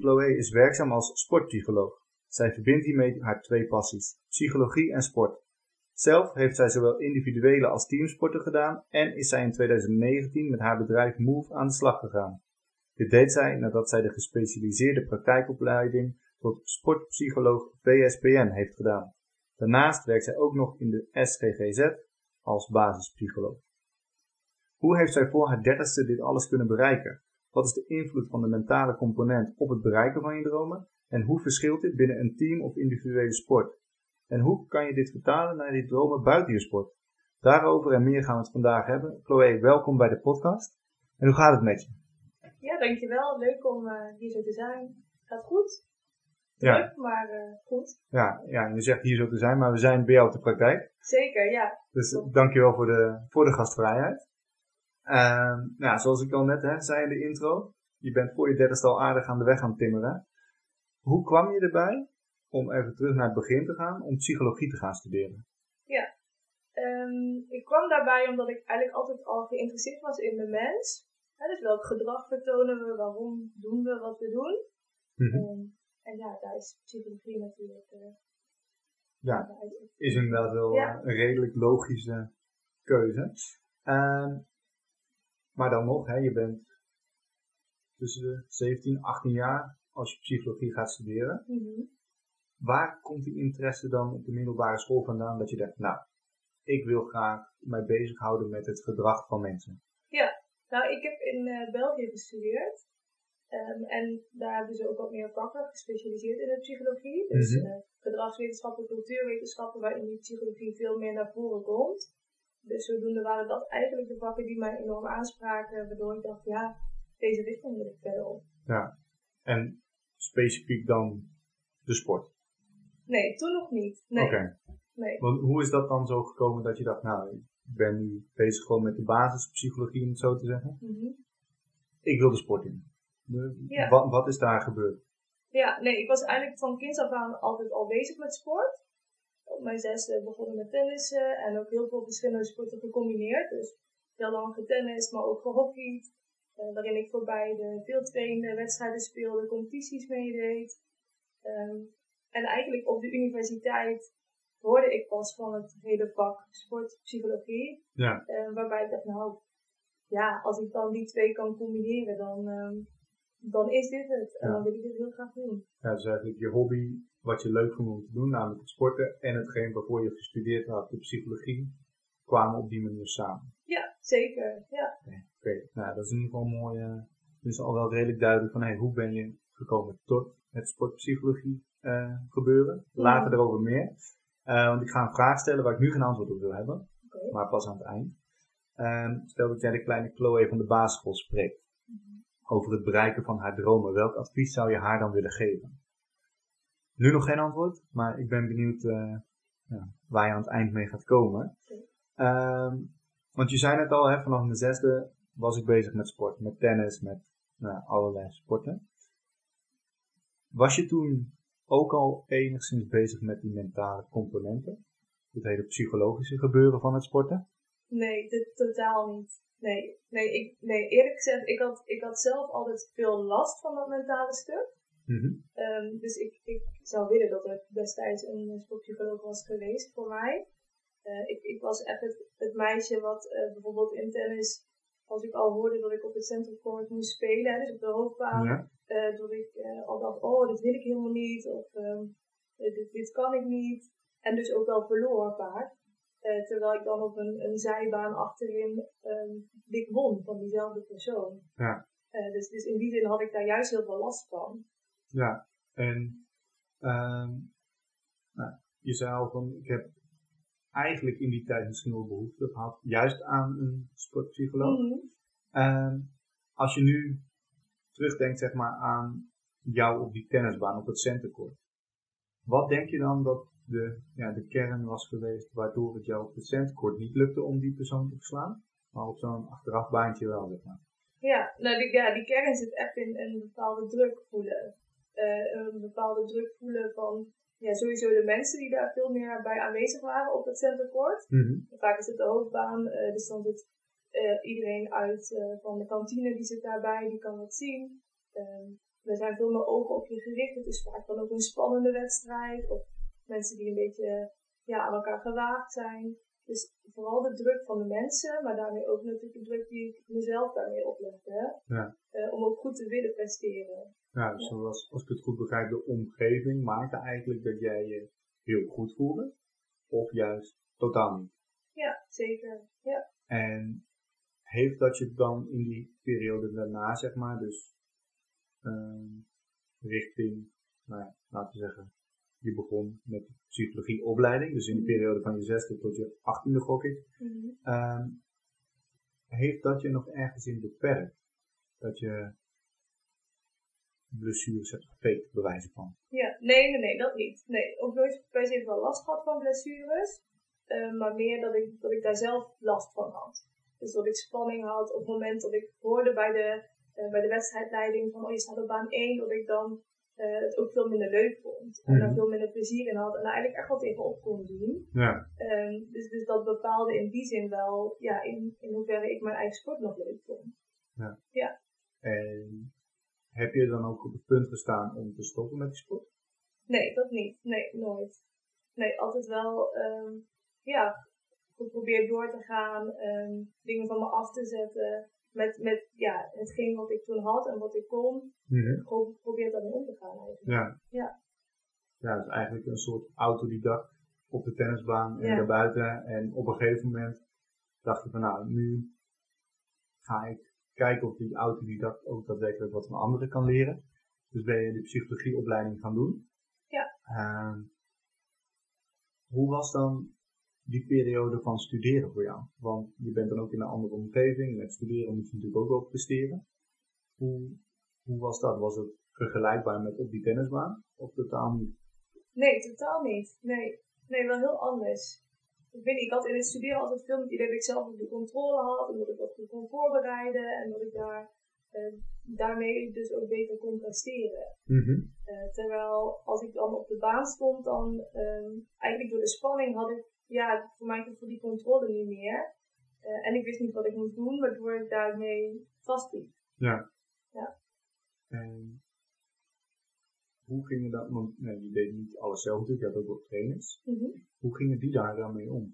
Chloe is werkzaam als sportpsycholoog. Zij verbindt hiermee haar twee passies, psychologie en sport. Zelf heeft zij zowel individuele als teamsporten gedaan en is zij in 2019 met haar bedrijf Move aan de slag gegaan. Dit deed zij nadat zij de gespecialiseerde praktijkopleiding tot sportpsycholoog VSPN heeft gedaan. Daarnaast werkt zij ook nog in de SGGZ als basispsycholoog. Hoe heeft zij voor haar dertigste dit alles kunnen bereiken? Wat is de invloed van de mentale component op het bereiken van je dromen? En hoe verschilt dit binnen een team of individuele sport? En hoe kan je dit vertalen naar die dromen buiten je sport? Daarover en meer gaan we het vandaag hebben. Chloe, welkom bij de podcast. En hoe gaat het met je? Ja, dankjewel. Leuk om uh, hier zo te zijn. Gaat goed. Ja. Maar uh, goed. Ja, ja, je zegt hier zo te zijn, maar we zijn bij jou op de praktijk. Zeker, ja. Dus dankjewel voor de, voor de gastvrijheid. Uh, nou, zoals ik al net hè, zei in de intro, je bent voor je dertigste al aardig aan de weg aan timmeren. Hoe kwam je erbij om even terug naar het begin te gaan, om psychologie te gaan studeren? Ja, um, ik kwam daarbij omdat ik eigenlijk altijd al geïnteresseerd was in de mens. Hè, dus welk gedrag vertonen we, waarom doen we wat we doen. Mhm. Um, en ja, daar is psychologie natuurlijk. Uh, Ja, is inderdaad wel Ja. eh, een redelijk logische keuze. Ehm, maar dan nog, hè, je bent tussen de 17, 18 jaar als je psychologie gaat studeren. Mhm. Waar komt die interesse dan op de middelbare school vandaan dat je denkt, nou, ik wil graag mij bezighouden met het gedrag van mensen? Nou, ik heb in eh, België gestudeerd. Ehm, en daar hebben ze ook wat meer vakken gespecialiseerd in de psychologie. Dus Mhm. eh, gedragswetenschappen, cultuurwetenschappen, waarin die psychologie veel meer naar voren komt. Dus zodoende waren dat eigenlijk de vakken die mij enorm aanspraken, waardoor ik dacht, ja, deze richting wil ik verder op. Ja. En specifiek dan de sport? Nee, toen nog niet. Nee, Oké. nee. Want hoe is dat dan zo gekomen dat je dacht, nou, ik ben nu bezig gewoon met de basispsychologie, om het zo te zeggen. Mhm. Ik wil de sport in. De- Ja. wat, wat is daar gebeurd? Ja, nee, ik was eigenlijk van kinds af aan altijd al bezig met sport. Op mijn zesde begonnen met tennissen en ook heel veel verschillende sporten gecombineerd. Dus heel lang getennist, maar ook gehockeyd. eh, waarin ik voor beide veel trainde, wedstrijden speelde, competities meedeed. Ehm, en eigenlijk op de universiteit hoorde ik pas van het hele vak sportpsychologie. Ja. eh, waarbij ik dacht, nou ja, als ik dan die twee kan combineren, dan, ehm, dan is dit het. En Ja. dan wil ik dit heel graag doen. Ja, dus eigenlijk je hobby, wat je leuk vond om te doen, namelijk het sporten, en hetgeen waarvoor je gestudeerd had, de psychologie, kwamen op die manier samen. Ja, zeker. Ja. Oké, nou dat is in ieder geval mooi. eh het is al wel redelijk duidelijk van hey, hoe ben je gekomen tot het sportpsychologie eh, gebeuren. Later erover meer. Eh, want ik ga een vraag stellen waar ik nu geen antwoord op wil hebben, maar pas aan het eind. Ehm, stel dat jij de kleine Chloe van de basisschool spreekt over het bereiken van haar dromen. Welk advies zou je haar dan willen geven? Nu nog geen antwoord, maar ik ben benieuwd eh, ja, waar je aan het eind mee gaat komen. Ehm, want je zei net al, hè, vanaf mijn zesde was ik bezig met sport, met tennis, met nou, allerlei sporten. Was je toen ook al enigszins bezig met die mentale componenten? Het hele psychologische gebeuren van het sporten? Nee, totaal niet. Nee, nee, ik, nee eerlijk gezegd, ik had, ik had zelf altijd veel last van dat mentale stuk. Mhm. Ehm, dus ik, ik zou willen dat er destijds een sportpsycholoog was geweest voor mij. Eh, ik, ik was echt het, het meisje wat eh, bijvoorbeeld in tennis, als ik al hoorde dat ik op het centercourt moest spelen, hè, dus op de hoofdbaan, Ja. eh, dat ik al dacht, oh, dit wil ik helemaal niet, of ehm, eh, dit, dit kan ik niet. En dus ook wel verloor vaak. Terwijl ik dan op een, een zijbaan achterin ehm dik won van diezelfde persoon. Ja. Dus, dus in die zin had ik daar juist heel veel last van. Ja, en ehm, nou, je zei al van, ik heb eigenlijk in die tijd misschien wel behoefte gehad, juist aan een sportpsycholoog. Ehm, als je nu terugdenkt zeg maar, aan jou op die tennisbaan, op het centercourt. Wat denk je dan dat de, ja, de kern was geweest waardoor het jou op het centercourt niet lukte om die persoon te verslaan, maar op zo'n achterafbaantje wel, zeg maar? Ja, nou die, ja, die kern zit echt in een bepaalde druk voelen. Uh, een bepaalde druk voelen van ja, sowieso de mensen die daar veel meer bij aanwezig waren op het centercourt. Mm Vaak is het de hoofdbaan, uh, dus dan zit uh, iedereen uit uh, van de kantine die zit daarbij, die kan het zien. Er zijn veel meer ogen op je gericht. Het is vaak dan ook een spannende wedstrijd. Of mensen die een beetje ja, aan elkaar gewaagd zijn. Dus vooral de druk van de mensen, maar daarmee ook natuurlijk de druk die ik mezelf daarmee oplegde. Ja. Om ook goed te willen presteren. Ja, dus Zoals, als ik het goed begrijp, de omgeving maakte eigenlijk dat jij je heel goed voelde. Of juist totaal niet. Ja, zeker. Ja. En heeft dat je dan in die periode daarna, zeg maar, dus uh, richting, nou ja, laten we zeggen, je begon met de psychologieopleiding, dus in de mhm. periode van je zesde tot je achttiende gok ik. Mm -hmm. heeft dat je nog ergens in beperkt? Dat je blessures hebt gefaked, bewijzen van? Ja, nee, nee, nee, dat niet. Nee, ook nooit per se wel last gehad van blessures, uh, maar meer dat ik, dat ik daar zelf last van had. Dus dat ik spanning had op het moment dat ik hoorde bij de, uh, bij de wedstrijdleiding van, oh je staat op baan 1, dat ik dan uh, het ook veel minder leuk vond. En mm. daar veel minder plezier in had. En daar eigenlijk echt wel tegen op kon doen. Ja. Um, dus, dus dat bepaalde in die zin wel, ja, in, in hoeverre ik mijn eigen sport nog leuk vond. Ja. ja. En heb je dan ook op het punt gestaan om te stoppen met die sport? Nee, dat niet. Nee, nooit. Nee, altijd wel, um, ja, geprobeerd door te gaan, um, dingen van me af te zetten met, met ja, hetgeen wat ik toen had en wat ik kon, mm gewoon probeer daarmee om te gaan eigenlijk. Ja. Ja. Ja, dus eigenlijk een soort autodidact op de tennisbaan en daarbuiten. En op een gegeven moment dacht ik van nou, nu ga ik kijken of die autodidact ook daadwerkelijk wat van anderen kan leren. Dus ben je de psychologieopleiding gaan doen. Ja. Uh, hoe was dan die periode van studeren voor jou? Want je bent dan ook in een andere omgeving. Met studeren moet je natuurlijk ook wel presteren. Hoe, hoe was dat? Was het vergelijkbaar met op die tennisbaan? Of totaal niet? Nee, totaal niet. Nee, nee wel heel anders. Ik, weet, ik had in het studeren altijd veel met het idee dat ik zelf de controle had. En dat ik dat goed kon voorbereiden. En dat ik daar, eh, daarmee dus ook beter kon presteren. Mm terwijl als ik dan op de baan stond, dan uh, eigenlijk door de spanning had ik ja, voor mij voor die controle niet meer. Uh, en ik wist niet wat ik moest doen, waardoor ik daarmee vastliep. Ja. ja. En hoe gingen dat, want nee, je deed niet alles zelf natuurlijk, je had ook wel trainers. Mm -hmm. Hoe gingen die daar dan mee om?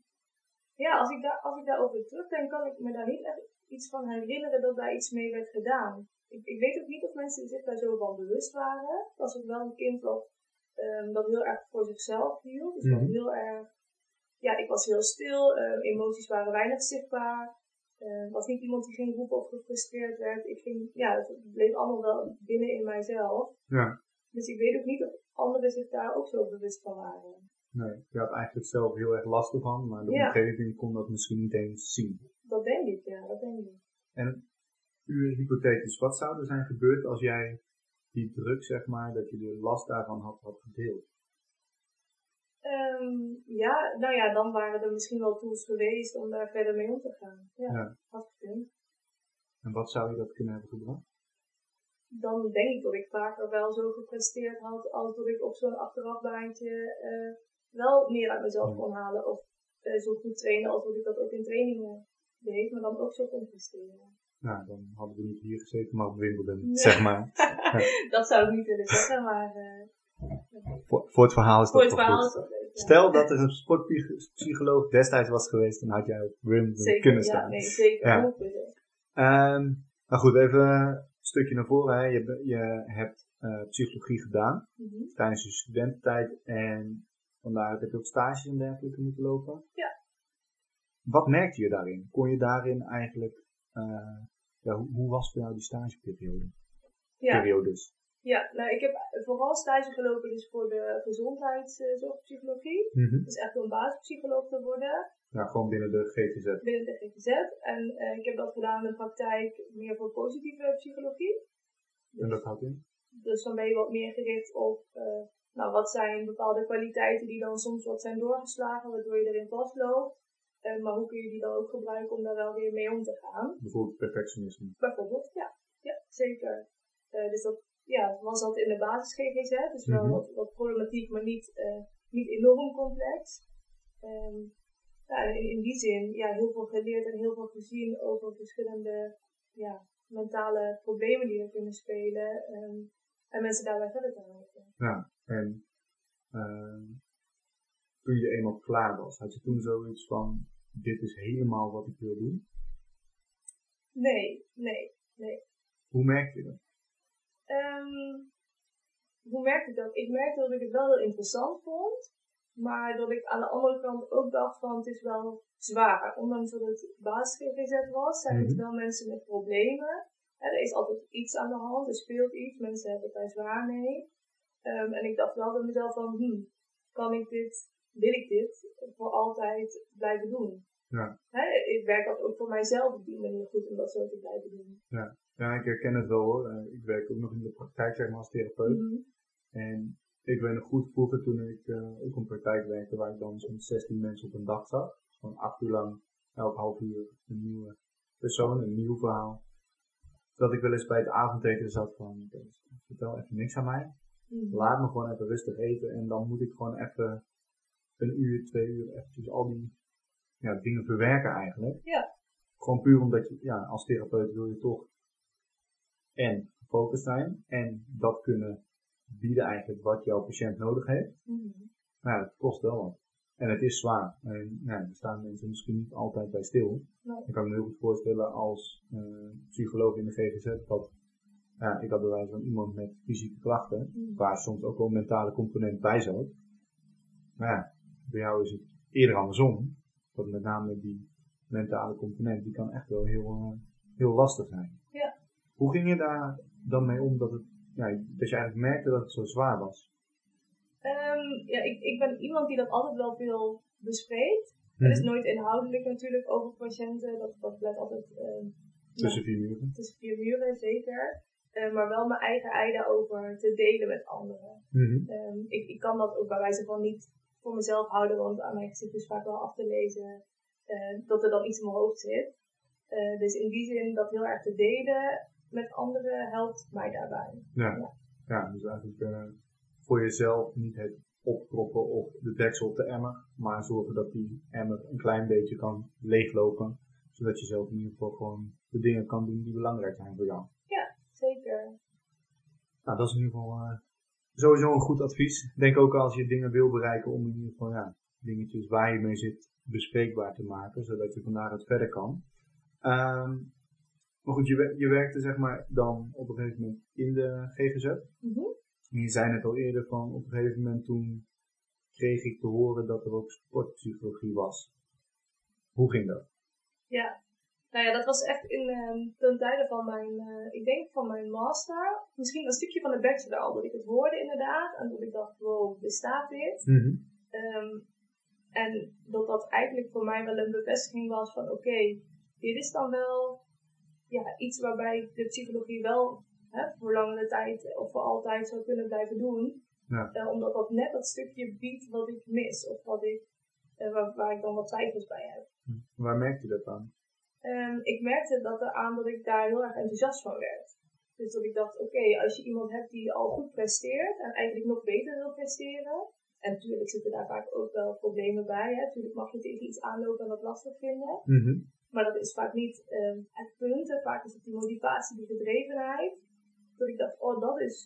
Ja, als ik, daar, als ik daarover terugdenk, kan ik me daar niet echt iets van herinneren dat daar iets mee werd gedaan. Ik, ik weet ook niet of mensen zich daar zo van bewust waren. Het was ook wel een kind dat, um, dat heel erg voor zichzelf hield. Dus mm -hmm. dat heel erg ja, ik was heel stil, uh, emoties waren weinig zichtbaar. Uh, was niet iemand die ging roepen of gefrustreerd werd. Ik ging, ja, het bleef allemaal wel binnen in mijzelf. Ja. Dus ik weet ook niet of anderen zich daar ook zo bewust van waren. Nee, je had eigenlijk zelf heel erg last van, maar de ja. omgeving kon dat misschien niet eens zien. Dat denk ik, ja, dat denk ik. En u hypothetisch, wat zou er zijn gebeurd als jij die druk, zeg maar, dat je de last daarvan had, had gedeeld? Um, ja, nou ja, dan waren er misschien wel tools geweest om daar verder mee om te gaan. Ja, ja. had gekund. En wat zou je dat kunnen hebben gebracht? Dan denk ik dat ik vaker wel zo gepresteerd had als dat ik op zo'n achterafbaantje uh, wel meer uit mezelf kon halen. Of uh, zo goed trainen als dat ik dat ook in trainingen deed, maar dan ook zo kon presteren. Nou, dan hadden we niet hier gezeten, maar op Wimbledon, zeg maar. dat zou ik niet willen zeggen, maar... Uh, voor, voor, het verhaal is dat voor het verhaal goed. Is dat Stel dat er een sportpsycholoog destijds was geweest, dan had jij op Wimbledon kunnen staan. Ja, nee, zeker. Ja. Um, nou goed, even stukje naar voren. Hè. Je, je hebt uh, psychologie gedaan mm -hmm. tijdens je studententijd en vandaar heb je ook stages en dergelijke moeten lopen. Ja. Wat merkte je daarin? Kon je daarin eigenlijk, uh, ja, hoe, hoe, was voor jou die stageperiode? Ja. Periodes? Ja, nou ik heb vooral stage gelopen dus voor de gezondheidszorgpsychologie. Mm Dus echt om basispsycholoog te worden. Ja, gewoon binnen de GGZ. Binnen de GGZ. En uh, ik heb dat gedaan in de praktijk meer voor positieve psychologie. Dus, en dat houdt in? dus dan ben je wat meer gericht op uh, nou, wat zijn bepaalde kwaliteiten die dan soms wat zijn doorgeslagen, waardoor je erin vastloopt. Uh, maar hoe kun je die dan ook gebruiken om daar wel weer mee om te gaan? Bijvoorbeeld perfectionisme. Bijvoorbeeld, ja. Ja, zeker. Dus dat ja, was dat in de basis GGZ. Dus wel mm -hmm. wat, wat, problematiek, maar niet, niet enorm complex. Um, ja, in, in, die zin ja, heel veel geleerd en heel veel gezien over verschillende ja, mentale problemen die er kunnen spelen. Um, en mensen daarbij verder te helpen. Ja, en uh, toen je eenmaal klaar was, had je toen zoiets van: dit is helemaal wat ik wil doen? Nee, nee, nee. Hoe merk je dat? Um, hoe merkte ik dat? Ik merkte dat ik het wel heel interessant vond, maar dat ik aan de andere kant ook dacht van het is wel zwaar. Ondanks dat het basisgezet was, zijn het mm -hmm. wel mensen met problemen er is altijd iets aan de hand, er speelt iets, mensen hebben het daar zwaar mee. Um, en ik dacht wel bij mezelf van, hm, kan ik dit, wil ik dit voor altijd blijven doen? Ja. Ik werk dat ook voor mijzelf op die manier goed om dat zo te blijven doen. Ja, ja ik herken het wel hoor. Uh, ik werk ook nog in de praktijk zeg maar als therapeut. Mm -hmm. En ik weet nog goed vroeger toen ik uh, ook een praktijk werkte waar ik dan zo'n 16 mensen op een dag zag. Dus gewoon acht uur lang, elk half uur een nieuwe persoon, een nieuw verhaal dat ik wel eens bij het avondeten zat van, vertel even niks aan mij. Mm. Laat me gewoon even rustig eten en dan moet ik gewoon even een uur, twee uur eventjes al die ja, dingen verwerken eigenlijk. Ja. Gewoon puur omdat je, ja, als therapeut wil je toch en gefocust zijn en dat kunnen bieden eigenlijk wat jouw patiënt nodig heeft. Mm. Maar ja, dat kost wel wat. En het is zwaar. En ja, er staan mensen misschien niet altijd bij stil. Nee. Ik kan me heel goed voorstellen als uh, psycholoog in de GGZ dat ja, ik had bij wijze van iemand met fysieke klachten, mm. waar soms ook wel een mentale component bij zat. Maar ja, bij jou is het eerder andersom. Dat met name die mentale component, die kan echt wel heel, uh, heel lastig zijn. Ja. Hoe ging je daar dan mee om dat, het, ja, dat je eigenlijk merkte dat het zo zwaar was? Um, ja, ik, ik ben iemand die dat altijd wel veel bespreekt. Mhm. Het is nooit inhoudelijk natuurlijk over patiënten. Dat, dat blijft altijd um, Tussen vier muren. tussen vier muren, zeker. Uh, maar wel mijn eigen ei daarover te delen met anderen. Mhm. Um, ik, ik kan dat ook bij wijze van niet voor mezelf houden, want aan mij zit dus vaak wel af te lezen uh, dat er dan iets in mijn hoofd zit. Uh, dus in die zin dat heel erg te delen met anderen helpt mij daarbij. Ja, Ja. ja dus eigenlijk uh, voor jezelf niet het opproppen of de deksel op de emmer, maar zorgen dat die emmer een klein beetje kan leeglopen, zodat je zelf in ieder geval gewoon de dingen kan doen die belangrijk zijn voor jou. Zeker. Nou, dat is in ieder geval uh, sowieso een goed advies. Denk ook als je dingen wil bereiken om in ieder geval ja, dingetjes waar je mee zit bespreekbaar te maken, zodat je van daaruit verder kan. Um, maar goed, je, je werkte zeg maar dan op een gegeven moment in de GGZ. Mm -hmm. En je zei net al eerder van op een gegeven moment toen kreeg ik te horen dat er ook sportpsychologie was. Hoe ging dat? Ja, nou ja, dat was echt in uh, ten tijde van mijn, uh, ik denk van mijn master. Misschien een stukje van de bachelor al, dat ik het hoorde inderdaad. En dat ik dacht, wow, bestaat dit? Mm -hmm. um, en dat dat eigenlijk voor mij wel een bevestiging was van, oké, okay, dit is dan wel ja, iets waarbij de psychologie wel hè, voor langere tijd of voor altijd zou kunnen blijven doen. Ja. Uh, omdat dat net dat stukje biedt wat ik mis. Of wat ik, uh, waar, waar, ik dan wat twijfels bij heb. Hm. Waar merk je dat aan? Um, ik merkte dat er aan dat ik daar heel erg enthousiast van werd. Dus dat ik dacht, oké, okay, als je iemand hebt die al goed presteert en eigenlijk nog beter wil presteren. En natuurlijk zitten daar vaak ook wel problemen bij. Hè. Natuurlijk mag je tegen iets aanlopen en dat lastig vinden. Mm -hmm. Maar dat is vaak niet um, het punt. Hè. Vaak is het die motivatie, die gedrevenheid. Dat ik dacht, oh, dat is,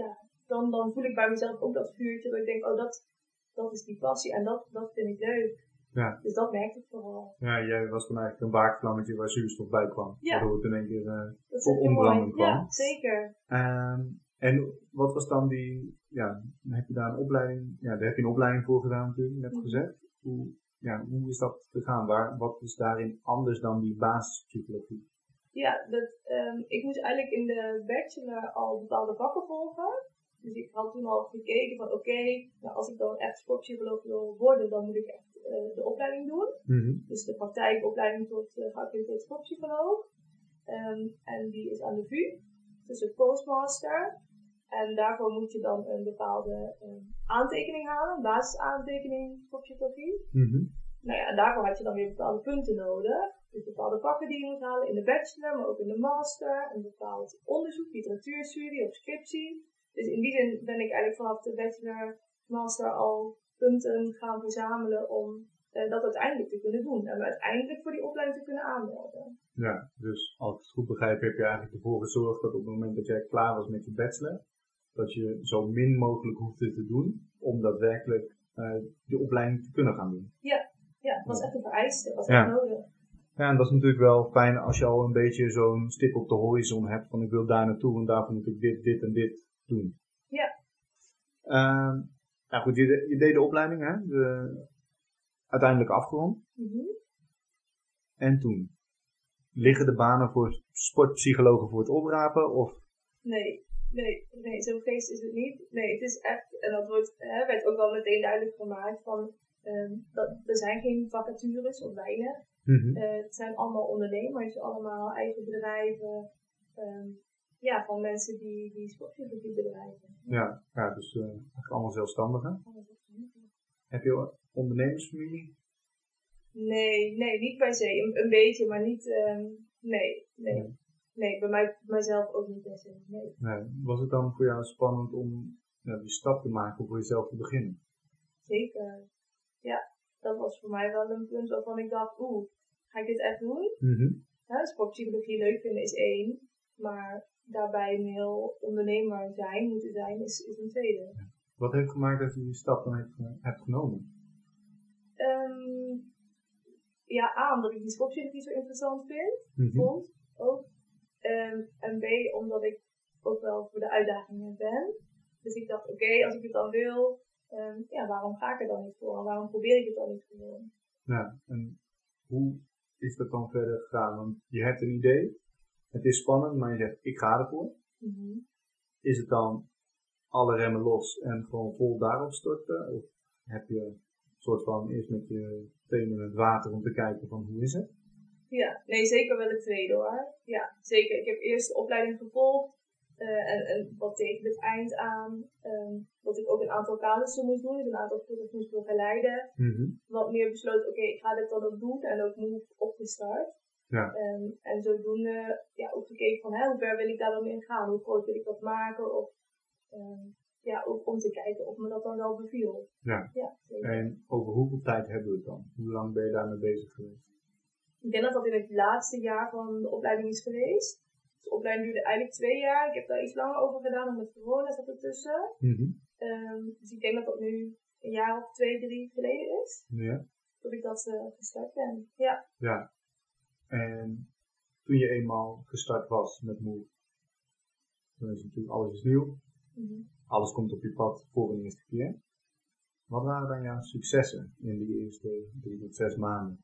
ja, dan, dan voel ik bij mezelf ook dat vuurtje. Dat ik denk, oh, dat, dat is die passie en dat, dat vind ik leuk. Ja. Dus dat merkte ik vooral. Ja, jij was dan eigenlijk een waakvlammetje waar zuurstof bij kwam. Ja. Waardoor het in één keer uh, echt heel ontbranding kwam. Ja, zeker. Um, en wat was dan die, ja, heb je daar een opleiding, ja, daar heb je een opleiding voor gedaan natuurlijk, net Mhm. gezegd. Hoe, ja, hoe is dat gegaan? Waar, wat is daarin anders dan die basispsychologie? Ja, dat, um, ik moest eigenlijk in de bachelor al bepaalde vakken volgen. Dus ik had toen al gekeken van oké, okay, nou als ik dan echt sportpsycholoog wil worden, dan moet ik echt uh, de opleiding doen. Mm -hmm. Dus de praktijkopleiding tot uh, geaccrediteerd sportpsycholoog. Um, en die is aan de VU. Dus een postmaster. En daarvoor moet je dan een bepaalde ehm, aantekening halen, een basisaantekening voor psychologie. Mhm. Nou ja, en daarvoor had je dan weer bepaalde punten nodig. Dus bepaalde pakken die je moet halen in de bachelor, maar ook in de master. Een bepaald onderzoek, literatuurstudie of scriptie. Dus in die zin ben ik eigenlijk vanaf de bachelor, master al punten gaan verzamelen om eh, dat uiteindelijk te kunnen doen. En uiteindelijk voor die opleiding te kunnen aanmelden. Ja, dus als ik het goed begrijp, heb je eigenlijk ervoor gezorgd dat op het moment dat jij klaar was met je bachelor, dat je zo min mogelijk hoefde te doen om daadwerkelijk uh, die opleiding te kunnen gaan doen. Ja, ja het was echt een vereiste, was echt nodig. Ja, en dat is natuurlijk wel fijn als je al een beetje zo'n stip op de horizon hebt van ik wil daar naartoe en daarvoor moet ik dit, dit en dit doen. Ja. Uh, nou goed, je, je, deed de opleiding, hè? De, uiteindelijk afgerond. Mm En toen? Liggen de banen voor sportpsychologen voor het oprapen? Of? Nee, nee, nee, zo'n feest is het niet. Nee, het is echt, en dat wordt, hè, werd ook wel meteen duidelijk gemaakt van, um, dat, er zijn geen vacatures of weinig. Mm het zijn allemaal ondernemers, allemaal eigen bedrijven. Um, ja, van mensen die, die bedrijven. Ja, ja dus uh, allemaal zelfstandigen. Heb je ondernemersfamilie? Nee, nee, niet per se. Een, een beetje, maar niet, um, nee, nee. Nee, bij mij, mijzelf ook niet per se. Nee. nee. Was het dan voor jou spannend om ja, die stap te maken voor jezelf te beginnen? Zeker. Ja, dat was voor mij wel een punt waarvan ik dacht, oeh, ga ik dit echt doen? Mm ja, sportpsychologie leuk vinden is één, maar daarbij een heel ondernemer zijn, moeten zijn, is, is een tweede. Wat heeft gemaakt dat je die stap dan hebt, hebt genomen? Um, ja, A, omdat ik die sportpsychologie zo interessant vind, mm vond ook. Um, en B, omdat ik ook wel voor de uitdagingen ben. Dus ik dacht, oké, als ik het dan wil, um, ja, waarom ga ik er dan niet voor? waarom probeer ik het dan niet voor? Ja, en hoe is dat dan verder gegaan? Want je hebt een idee, het is spannend, maar je zegt, ik ga ervoor. Mm Is het dan alle remmen los en gewoon vol daarop storten? Of heb je een soort van eerst met je tenen in het water om te kijken van hoe is het? Ja, nee, zeker wel het tweede hoor. Ja, zeker. Ik heb eerst de opleiding gevolgd. Uh, en, en wat tegen het eind aan, um, dat ik ook een aantal casussen moest doen, dus een aantal cursussen moest begeleiden. Mm Wat meer besloten, oké, ik ga dit dan ook doen en ook nu opgestart. Ja. Um, en zodoende ja, ook gekeken van hè, hoe ver wil ik daar dan in gaan, hoe groot wil ik dat maken, of um, ja, ook om te kijken of me dat dan wel beviel. Ja. ja en over hoeveel tijd hebben we het dan? Hoe lang ben je daarmee bezig geweest? Ik denk dat dat in het laatste jaar van de opleiding is geweest. Dus de opleiding duurde eigenlijk twee jaar. Ik heb daar iets langer over gedaan, met corona zat ertussen. Mm um, dus ik denk dat dat nu een jaar of twee, drie geleden is. Ja. Dat ik dat uh, gestart ben. Ja. Ja. En toen je eenmaal gestart was met Move, dan is natuurlijk alles is nieuw. Mm Alles komt op je pad voor een eerste keer. Wat waren dan jouw successen in die eerste drie tot zes maanden?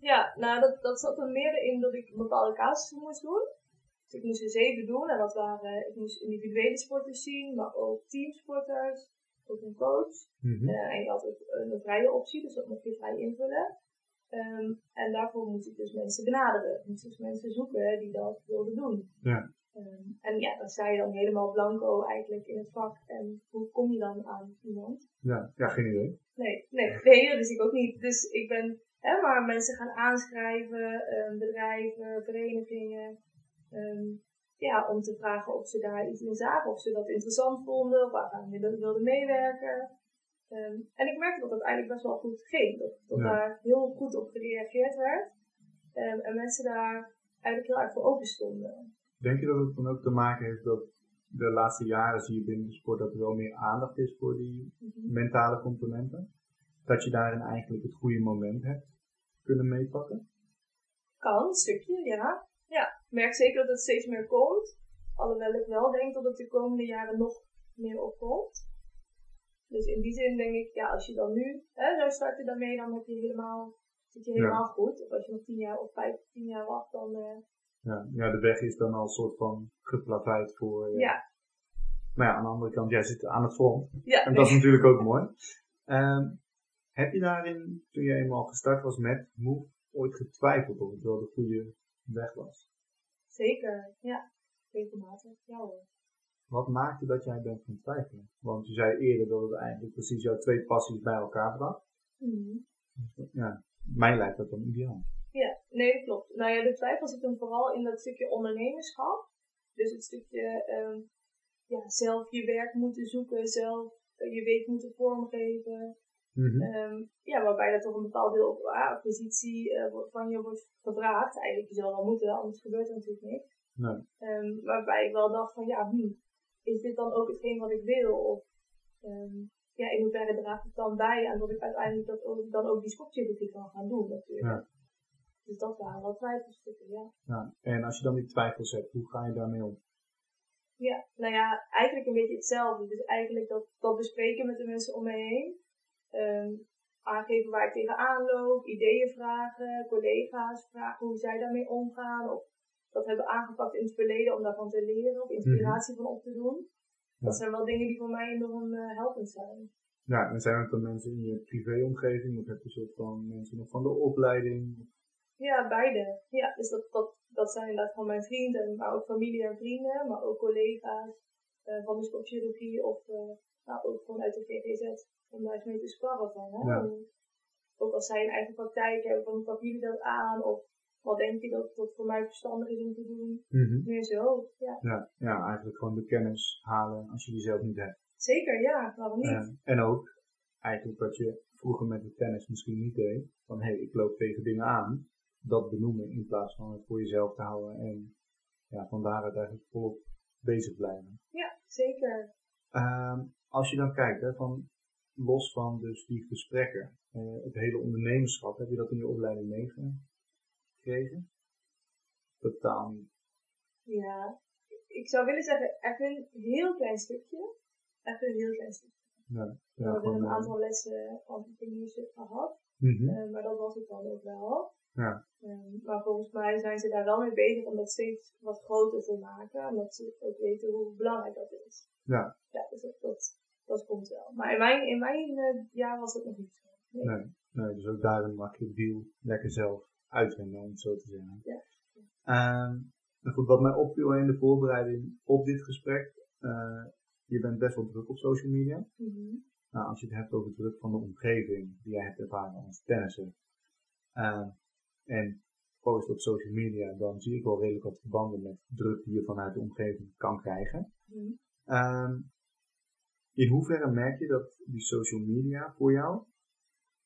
Ja, nou dat, dat zat er meer in dat ik bepaalde casussen moest doen. Dus ik moest er zeven doen en dat waren, ik moest individuele sporters zien, maar ook teamsporters, ook een coach. Mm -hmm. uh, en je had ook een, vrije optie, dus dat mocht je vrij invullen. Um, en daarvoor moest ik dus mensen benaderen. Moest dus mensen zoeken die dat wilden doen. Ja. Um, en ja, dan sta je dan helemaal blanco eigenlijk in het vak. En hoe kom je dan aan iemand? Ja, ja geen idee. Nee, nee, nee, dat wist ik ook niet. Dus ik ben hè, maar mensen gaan aanschrijven, um, bedrijven, verenigingen. Um, ja, om te vragen of ze daar iets in zagen, of ze dat interessant vonden, of waaraan ze wilden meewerken. Um, en ik merkte dat dat eigenlijk best wel goed ging. Dat, dat Ja. daar heel goed op gereageerd werd. Um, en mensen daar eigenlijk heel erg voor open stonden. Denk je dat het dan ook te maken heeft dat de laatste jaren zie je binnen de sport dat er wel meer aandacht is voor die mentale componenten? Dat je daarin eigenlijk het goede moment hebt kunnen meepakken? Kan, een stukje, ja. Ja, ik merk zeker dat het steeds meer komt. Alhoewel ik wel denk dat het de komende jaren nog meer opkomt. Dus in die zin denk ik, ja, als je dan nu hè, zou starten daarmee, dan heb je helemaal, zit je helemaal goed. Of als je nog tien jaar of vijf, tien jaar wacht, dan uh, Ja, ja, de weg is dan al een soort van geplaveid voor. eh, ja. Maar ja, aan de andere kant, jij zit aan het front. ja En nee. dat is natuurlijk ook mooi. Ehm, heb je daarin, toen je eenmaal gestart was met Move, ooit getwijfeld of het wel de goede weg was? Zeker, ja. Regelmatig, ja hoor. wat maakte dat jij bent gaan twijfelen? Want je zei eerder dat het eigenlijk precies jouw twee passies bij elkaar bracht. Mhm. Ja, mij lijkt dat dan ideaal. Ja, nee, klopt. Nou ja, de twijfel zit hem vooral in dat stukje ondernemerschap. Dus het stukje ehm, ja, zelf je werk moeten zoeken, zelf eh, je week moeten vormgeven. Mhm. Ehm, ja, waarbij er toch een bepaald deel op ah, positie eh, van je wordt gevraagd. Eigenlijk, je zal wel moeten, anders gebeurt er natuurlijk niks. Nee. Ehm, waarbij ik wel dacht van, ja, hm, is dit dan ook hetgeen wat ik wil? Of ehm, ja, in hoeverre draagt het dan bij aan dat ik uiteindelijk dat ook, dan ook die sportchirurgie kan gaan doen natuurlijk. Ja. Dus dat waren wel twijfelstukken, ja. Ja. En als je dan die twijfels hebt, hoe ga je daarmee om? Ja, nou ja, eigenlijk een beetje hetzelfde. Dus eigenlijk dat, dat bespreken met de mensen om me heen. Ehm, aangeven waar ik tegenaan loop, ideeën vragen, collega's vragen hoe zij daarmee omgaan. Of dat hebben aangepakt in het verleden om daarvan te leren of inspiratie van op te doen. Dat zijn wel dingen die voor mij enorm eh, helpend zijn. Ja, en zijn het dan mensen in je privéomgeving? Of heb je een soort van mensen nog van de opleiding? Ja, beide. Ja, dus dat, dat, dat zijn inderdaad van mijn vrienden, maar ook familie en vrienden, maar ook collega's eh, van de sportchirurgie of eh, nou, ook gewoon uit de GGZ om daar eens mee te sparren van. Hè? Ja. Ook als zij een eigen praktijk hebben, van hoe pakken jullie dat aan? Of wat denk je dat, dat voor mij verstandig is om te doen? Meer zo, ja. ja, ja, eigenlijk gewoon de kennis halen als je die zelf niet hebt. Zeker, ja, waarom niet? En ook eigenlijk wat je vroeger met de tennis misschien niet deed. Van hé, hey, ik loop tegen dingen aan. Dat benoemen in plaats van het voor jezelf te houden. En ja, van daaruit eigenlijk volop bezig blijven. Ja, zeker. Ehm, als je dan kijkt, hè, van, los van dus die gesprekken, eh, het hele ondernemerschap, heb je dat in je opleiding meegekregen? Totaal niet. Ja, ik zou willen zeggen, echt een heel klein stukje. Echt een heel klein stukje. Ja, We ja, hebben gewoon, een aantal lessen entrepreneurship gehad. mhm, Eh, maar dat was het dan ook wel. Ja. Ehm, maar volgens mij zijn ze daar wel mee bezig om dat steeds wat groter te maken. Omdat ze ook weten hoe belangrijk dat is. Ja. Ja, dus dat, dat, dat komt wel. Maar in mijn, in mijn eh, jaar was dat nog niet zo. Nee. Nee, nee, dus ook daarin mag je het wiel lekker zelf uitvinden, om het zo te zeggen. Ja. Ehm, nou goed, wat mij opviel in de voorbereiding op dit gesprek, eh, je bent best wel druk op social media. Mhm. Nou, als je het hebt over druk van de omgeving die jij hebt ervaren als tennisser, eh, en post op social media, dan zie ik wel redelijk wat verbanden met druk die je vanuit de omgeving kan krijgen. Mhm. Ehm, in hoeverre merk je dat die social media voor jou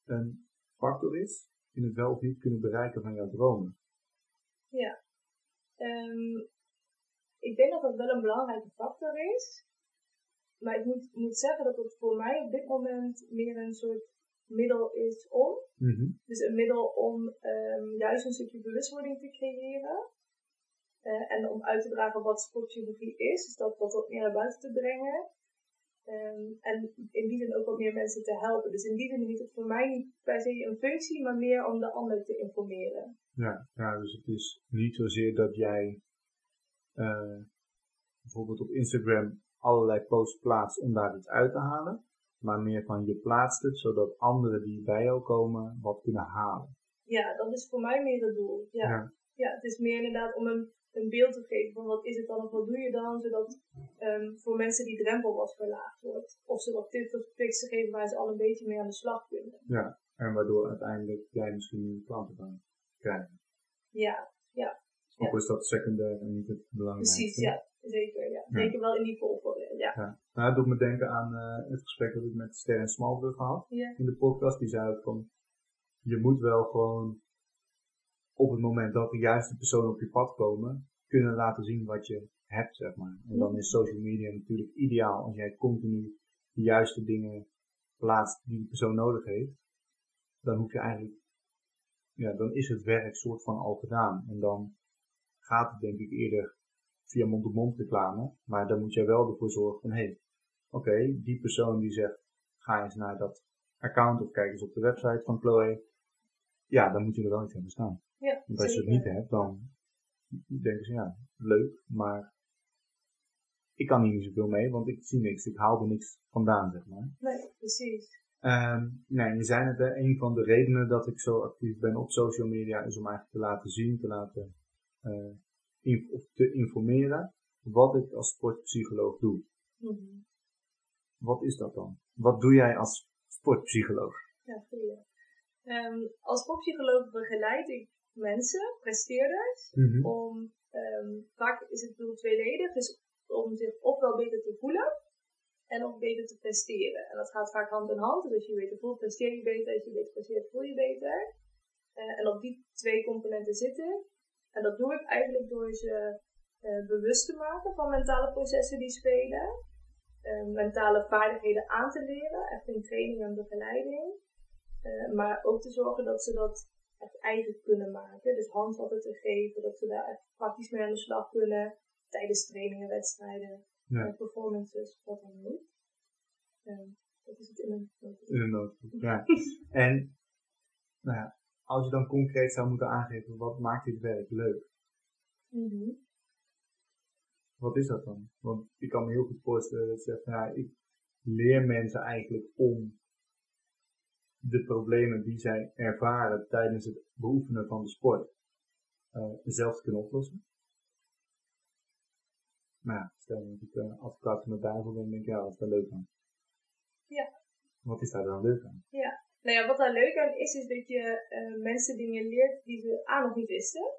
een factor is in het wel of niet kunnen bereiken van jouw dromen? Ja. Ehm, ik denk dat dat wel een belangrijke factor is. Maar ik moet, moet zeggen dat het voor mij op dit moment meer een soort middel is om. Dus een middel om ehm, juist een stukje bewustwording te creëren. Eh, en om uit te dragen wat sportchirurgie is. Dus dat, dat wat meer naar buiten te brengen. Ehm, en in die zin ook wat meer mensen te helpen. Dus in die zin heeft het voor mij niet per se een functie, maar meer om de ander te informeren. Ja, ja, dus het is niet zozeer dat jij eh, bijvoorbeeld op Instagram allerlei posts plaatst om daar iets uit te halen, maar meer van je plaatst het zodat anderen die bij jou komen wat kunnen halen. Ja, dat is voor mij meer het doel. Ja, ja. Ja. het is meer inderdaad om een, een beeld te geven van wat is het dan of wat doe je dan, zodat ehm, voor mensen die drempel wat verlaagd wordt. Of ze wat tips of tricks te geven waar ze al een beetje mee aan de slag kunnen. Ja, en waardoor uiteindelijk jij misschien klanten kan krijgen. Ja, Ook is dat secundair en niet het belangrijkste. precies. Ja, zeker. Ja. Zeker wel in die volgorde. Ja. Ja. Nou, het doet me denken aan eh, het gesprek dat ik met Sterren Smalbrug Ja. in de podcast. Die zei ook van, je moet wel gewoon op het moment dat de juiste personen op je pad komen, kunnen laten zien wat je hebt, zeg maar. En dan is social media natuurlijk ideaal als jij continu de juiste dingen plaatst die de persoon nodig heeft. Dan hoef je eigenlijk, ja, dan is het werk soort van al gedaan. En dan gaat het denk ik eerder via mond-op-mond reclame. Maar dan moet jij wel ervoor zorgen van, hé, hey, oké, die persoon die zegt, ga eens naar dat account of kijk eens op de website van Chloe. Ja, dan moet je er wel iets hebben staan. Ja, Want als je het niet hebt, dan denken ze, ja, leuk, maar ik kan hier niet zoveel mee, want ik zie niks, ik haal er niks vandaan, zeg maar. Nee, precies. Ehm nee, je zei het, hè, een van de redenen dat ik zo actief ben op social media is om eigenlijk te laten zien, te laten eh, in- of te informeren wat ik als sportpsycholoog doe. Mhm. Wat is dat dan? Wat doe jij als sportpsycholoog? Ja, goeie. Ehm, als sportpsycholoog begeleid ik mensen, presteerders, Mhm. om, ehm, vaak is het doel tweeledig, dus om zich ofwel beter te voelen en ook beter te presteren. En dat gaat vaak hand in hand, dus als je beter voelt, presteer je beter, als je beter presteert, voel je beter. Eh, en op die twee componenten zitten. En dat doe ik eigenlijk door ze eh, bewust te maken van mentale processen die spelen. eh, mentale vaardigheden aan te leren, echt in training en begeleiding. Eh, maar ook te zorgen dat ze dat echt eigen kunnen maken. Dus handvatten te geven, dat ze daar echt praktisch mee aan de slag kunnen. Tijdens trainingen, wedstrijden, Ja. eh, performances, wat dan ook. Eh, dat is het in een notendop. In een ja. en, nou ja, als je dan concreet zou moeten aangeven, wat maakt dit werk leuk? Mhm. Wat is dat dan? Want ik kan me heel goed voorstellen dat je zegt, nou ja, ik leer mensen eigenlijk om de problemen die zij ervaren tijdens het beoefenen van de sport eh, zelf kunnen oplossen. Maar ja, stel dat ik uh, advocaat van de duivel ben, denk ik, ja, wat is daar leuk aan? Ja. Wat is daar dan leuk aan? Nou ja, wat daar leuk aan is, is dat je eh, mensen dingen leert die ze A nog niet wisten.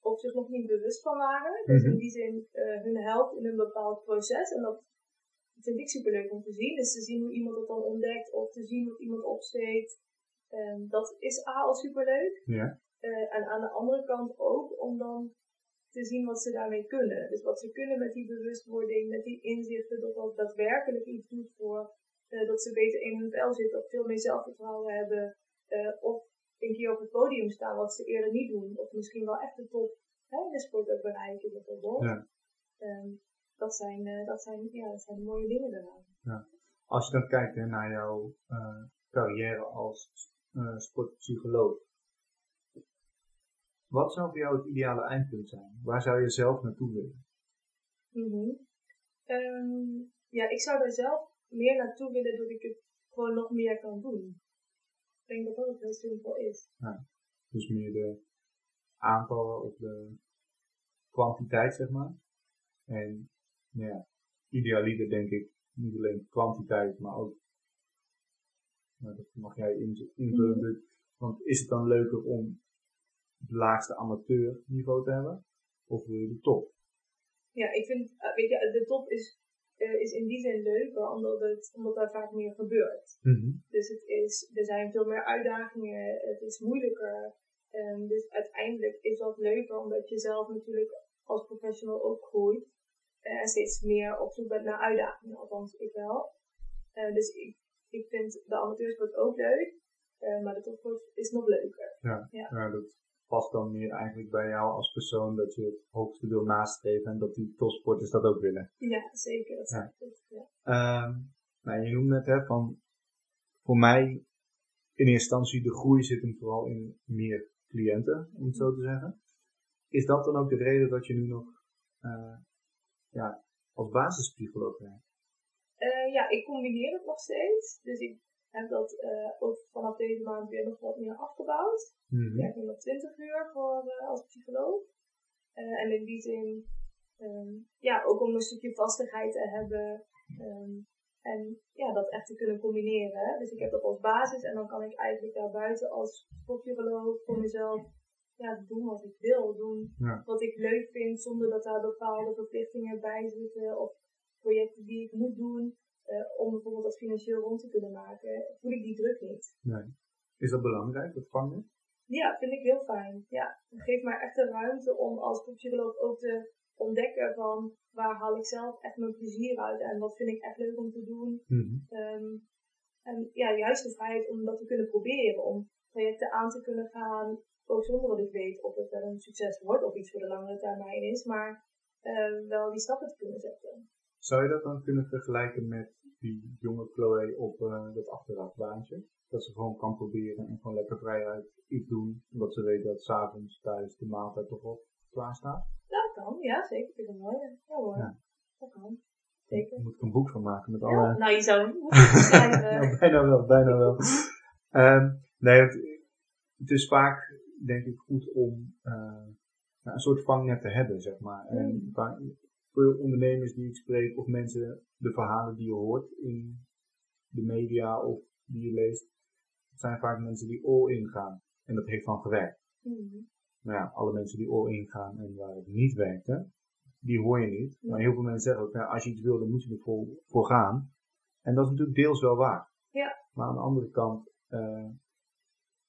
Of zich nog niet bewust van waren. Dus in die zin hun helpt in een bepaald proces. En dat vind ik super leuk om te zien. Dus te zien hoe iemand het dan ontdekt. Of te zien hoe iemand opsteekt. Ehm, dat is A al super leuk. Ja. Eh, en aan de andere kant ook om dan te zien wat ze daarmee kunnen. Dus wat ze kunnen met die bewustwording, met die inzichten, dat dat daadwerkelijk iets doet voor eh, dat ze beter in hun vel zitten, of veel meer zelfvertrouwen hebben, eh, of een keer op het podium staan wat ze eerder niet doen, of misschien wel echt de top hè, de sport ook bereiken bijvoorbeeld. Ja. Ehm, dat, zijn, eh, dat, zijn, ja, dat zijn mooie dingen daaraan. Als je dan kijkt hè, naar jouw eh, carrière als eh, sportpsycholoog, wat zou voor jou het ideale eindpunt zijn? Waar zou je zelf naartoe willen? Mhm. Ehm, ja, ik zou daar zelf meer naartoe willen doordat ik het gewoon nog meer kan doen. Ik denk dat dat ook heel simpel is. Dus meer de aantallen of de kwantiteit, zeg maar. En ja, idealiter denk ik niet alleen kwantiteit, maar ook, nou, dat mag jij in- invullen. Mhm. Want is het dan leuker om het laagste amateurniveau te hebben? Of wil je de top? Ja, ik vind, eh, weet je, de top is, eh, is in die zin leuker, omdat, het, omdat daar vaak meer gebeurt. Dus het is, er zijn veel meer uitdagingen, het is moeilijker. Ehm, dus uiteindelijk is dat leuker, omdat je zelf natuurlijk als professional ook groeit. En steeds meer op zoek bent naar uitdagingen, althans ik wel. Eh, dus ik, ik vind de amateursport ook leuk, eh, maar de topsport is nog leuker. Ja, dat past dan meer eigenlijk bij jou als persoon dat je het hoogste wil nastreven en dat die topsporters dat ook willen. Ja, zeker. Dat Ja. is. Ja. Ehm, nou, je noemde het hè, van voor mij in eerste instantie de groei zit hem vooral in meer cliënten, om het zo te zeggen. Is dat dan ook de reden dat je nu nog ja, als basispsycholoog werkt? Eh, ja, ik combineer het nog steeds. Dus ik heb dat eh, ook vanaf deze maand weer nog wat meer afgebouwd. Ik werk nu nog 20 uur voor, eh, als psycholoog. En in die zin, ehm, ja, ook om een stukje vastigheid te hebben. ehm, en ja, dat echt te kunnen combineren. Dus ik heb dat als basis en dan kan ik eigenlijk daarbuiten als sportpsycholoog voor mezelf ja, doen wat ik wil. Doen Ja. wat ik leuk vind zonder dat daar bepaalde verplichtingen bij zitten. Of projecten die ik moet doen. eh, om bijvoorbeeld dat financieel rond te kunnen maken. Voel ik die druk niet. Nee. Is dat belangrijk, dat vangnet? Ja, vind ik heel fijn. Ja, het geeft mij echt de ruimte om als psycholoog ook te ontdekken van waar haal ik zelf echt mijn plezier uit en wat vind ik echt leuk om te doen. Ehm, en ja, juist de vrijheid om dat te kunnen proberen, om trajecten aan te kunnen gaan, ook zonder dat ik weet of het wel een succes wordt of iets voor de langere termijn is, maar eh, wel die stappen te kunnen zetten. Zou je dat dan kunnen vergelijken met die jonge Chloe op eh, dat achterafbaantje? Dat ze gewoon kan proberen en gewoon lekker vrijuit iets doen, omdat ze weet dat s'avonds thuis de maaltijd toch al klaar staat? Dat kan, ja zeker. Vind ik een mooie. Ja hoor, Ja. dat kan. Zeker. Daar moet ik een boek van maken met Ja, alle... nou, je zou een boek schrijven. Ja, bijna wel, bijna wel. Ehm, nee, het, het is vaak, denk ik, goed om eh, nou, een soort vangnet te hebben, zeg maar. Mm. veel ondernemers die ik spreek of mensen, de verhalen die je hoort in de media of die je leest, zijn vaak mensen die all-in gaan. En dat heeft dan gewerkt. Mhm. Maar ja, alle mensen die all-in gaan en waar het niet werkte, die hoor je niet. Maar heel veel mensen zeggen ook, ja, als je iets wil, dan moet je er voor, gaan. En dat is natuurlijk deels wel waar. Ja. Maar aan de andere kant, eh,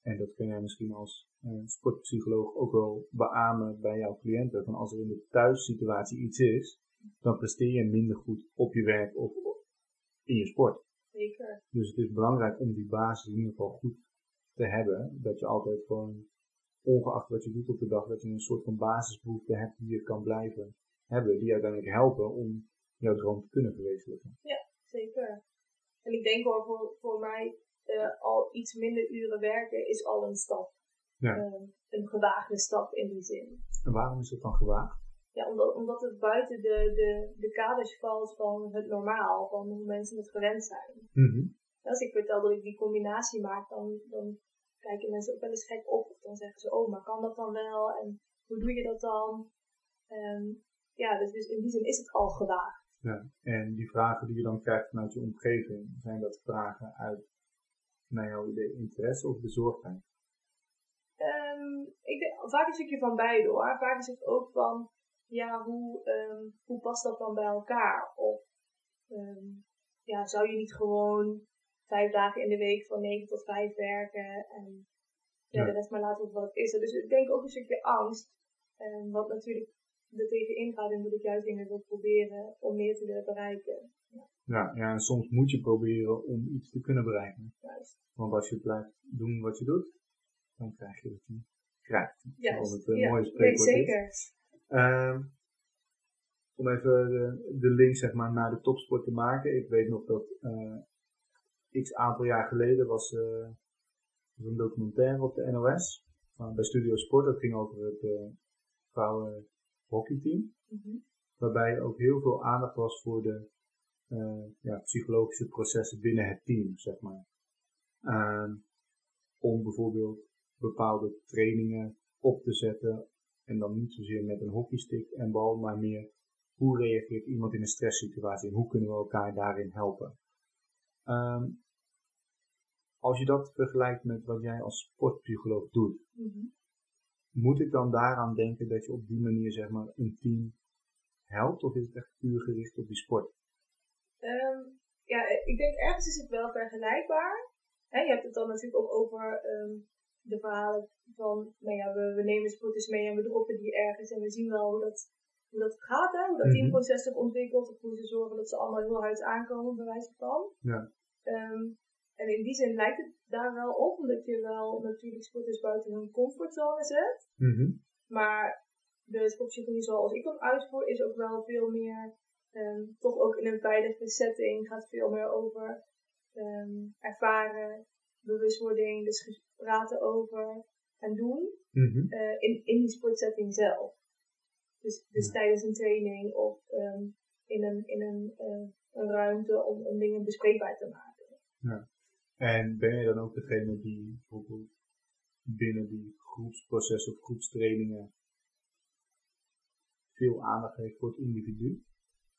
en dat kun jij misschien als sportpsycholoog ook wel beamen bij jouw cliënten, van als er in de thuissituatie iets is, dan presteer je minder goed op je werk of in je sport. Zeker. Dus het is belangrijk om die basis in ieder geval goed te hebben. Dat je altijd gewoon, ongeacht wat je doet op de dag, dat je een soort van basisbehoefte hebt die je kan blijven hebben. Die uiteindelijk helpen om jouw droom te kunnen verwezenlijken. Zeker. En ik denk wel voor, voor mij eh, al iets minder uren werken is al een stap. Ja. Eh, een gewaagde stap in die zin. En waarom is dat dan gewaagd? Ja, omdat, omdat het buiten de, de, de kaders valt van het normaal, van hoe mensen het gewend zijn. Als ik vertel dat ik die combinatie maak, dan, dan kijken mensen ook wel eens gek op. Of dan zeggen ze, oh, maar kan dat dan wel? En hoe doe je dat dan? Ehm, ja, dus, dus in die zin is het al gewaagd. Ja. En die vragen die je dan krijgt vanuit je omgeving, zijn dat vragen uit, naar jouw idee, interesse of bezorgdheid? Ehm, ik denk, vaak een stukje van beide hoor. Vaak is het ook van, ja, hoe, ehm, hoe past dat dan bij elkaar? Of ehm, ja, zou je niet gewoon vijf dagen in de week van 9 tot 5 werken en ja, Ja. de rest maar laten wat het is. Dus ik denk ook een stukje angst, wat natuurlijk er tegenin gaat en dat ik juist dingen wil proberen om meer te willen bereiken. Ja, ja, en soms moet je proberen om iets te kunnen bereiken. Juist. Want als je blijft doen wat je doet, dan krijg je wat je krijgt. Juist. Zoals het een ja. mooie spreekwoord is. zeker. Ehm, om even de, de link zeg maar, naar de topsport te maken. Ik weet nog dat eh x aantal jaar geleden was eh, was een documentaire op de NOS van, bij Studio Sport. Dat ging over het eh vrouwen hockeyteam. Mhm. Waarbij ook heel veel aandacht was voor de eh, ja, psychologische processen binnen het team, zeg maar. Ehm, om bijvoorbeeld bepaalde trainingen op te zetten. En dan niet zozeer met een hockeystick en bal, maar meer hoe reageert iemand in een stresssituatie en hoe kunnen we elkaar daarin helpen. Ehm, als je dat vergelijkt met wat jij als sportpsycholoog doet, Mhm. moet ik dan daaraan denken dat je op die manier zeg maar een team helpt? Of is het echt puur gericht op die sport? Ehm, ja, ik denk ergens is het wel vergelijkbaar. Je hebt het dan natuurlijk ook over ehm, de verhalen van, nou ja, we, we nemen sporters mee en we droppen die ergens en we zien wel hoe dat, hoe dat gaat, hè, hoe dat Mhm. teamproces zich ontwikkelt, of hoe ze zorgen dat ze allemaal heel hard aankomen, bij wijze van. Ja. Ehm, en in die zin lijkt het daar wel op, omdat je wel natuurlijk sporters buiten hun comfortzone zet. Maar de sportpsychologie zoals ik hem uitvoer is ook wel veel meer, ehm, toch ook in een veilige setting, gaat veel meer over ehm, ervaren, bewustwording, dus praten over en doen Mhm. eh, in, in die sportsetting zelf. Dus, dus Ja. tijdens een training of ehm, in, een, in een, eh, een ruimte om, om dingen bespreekbaar te maken. En ben je dan ook degene die bijvoorbeeld binnen die groepsprocessen of groepstrainingen veel aandacht heeft voor het individu?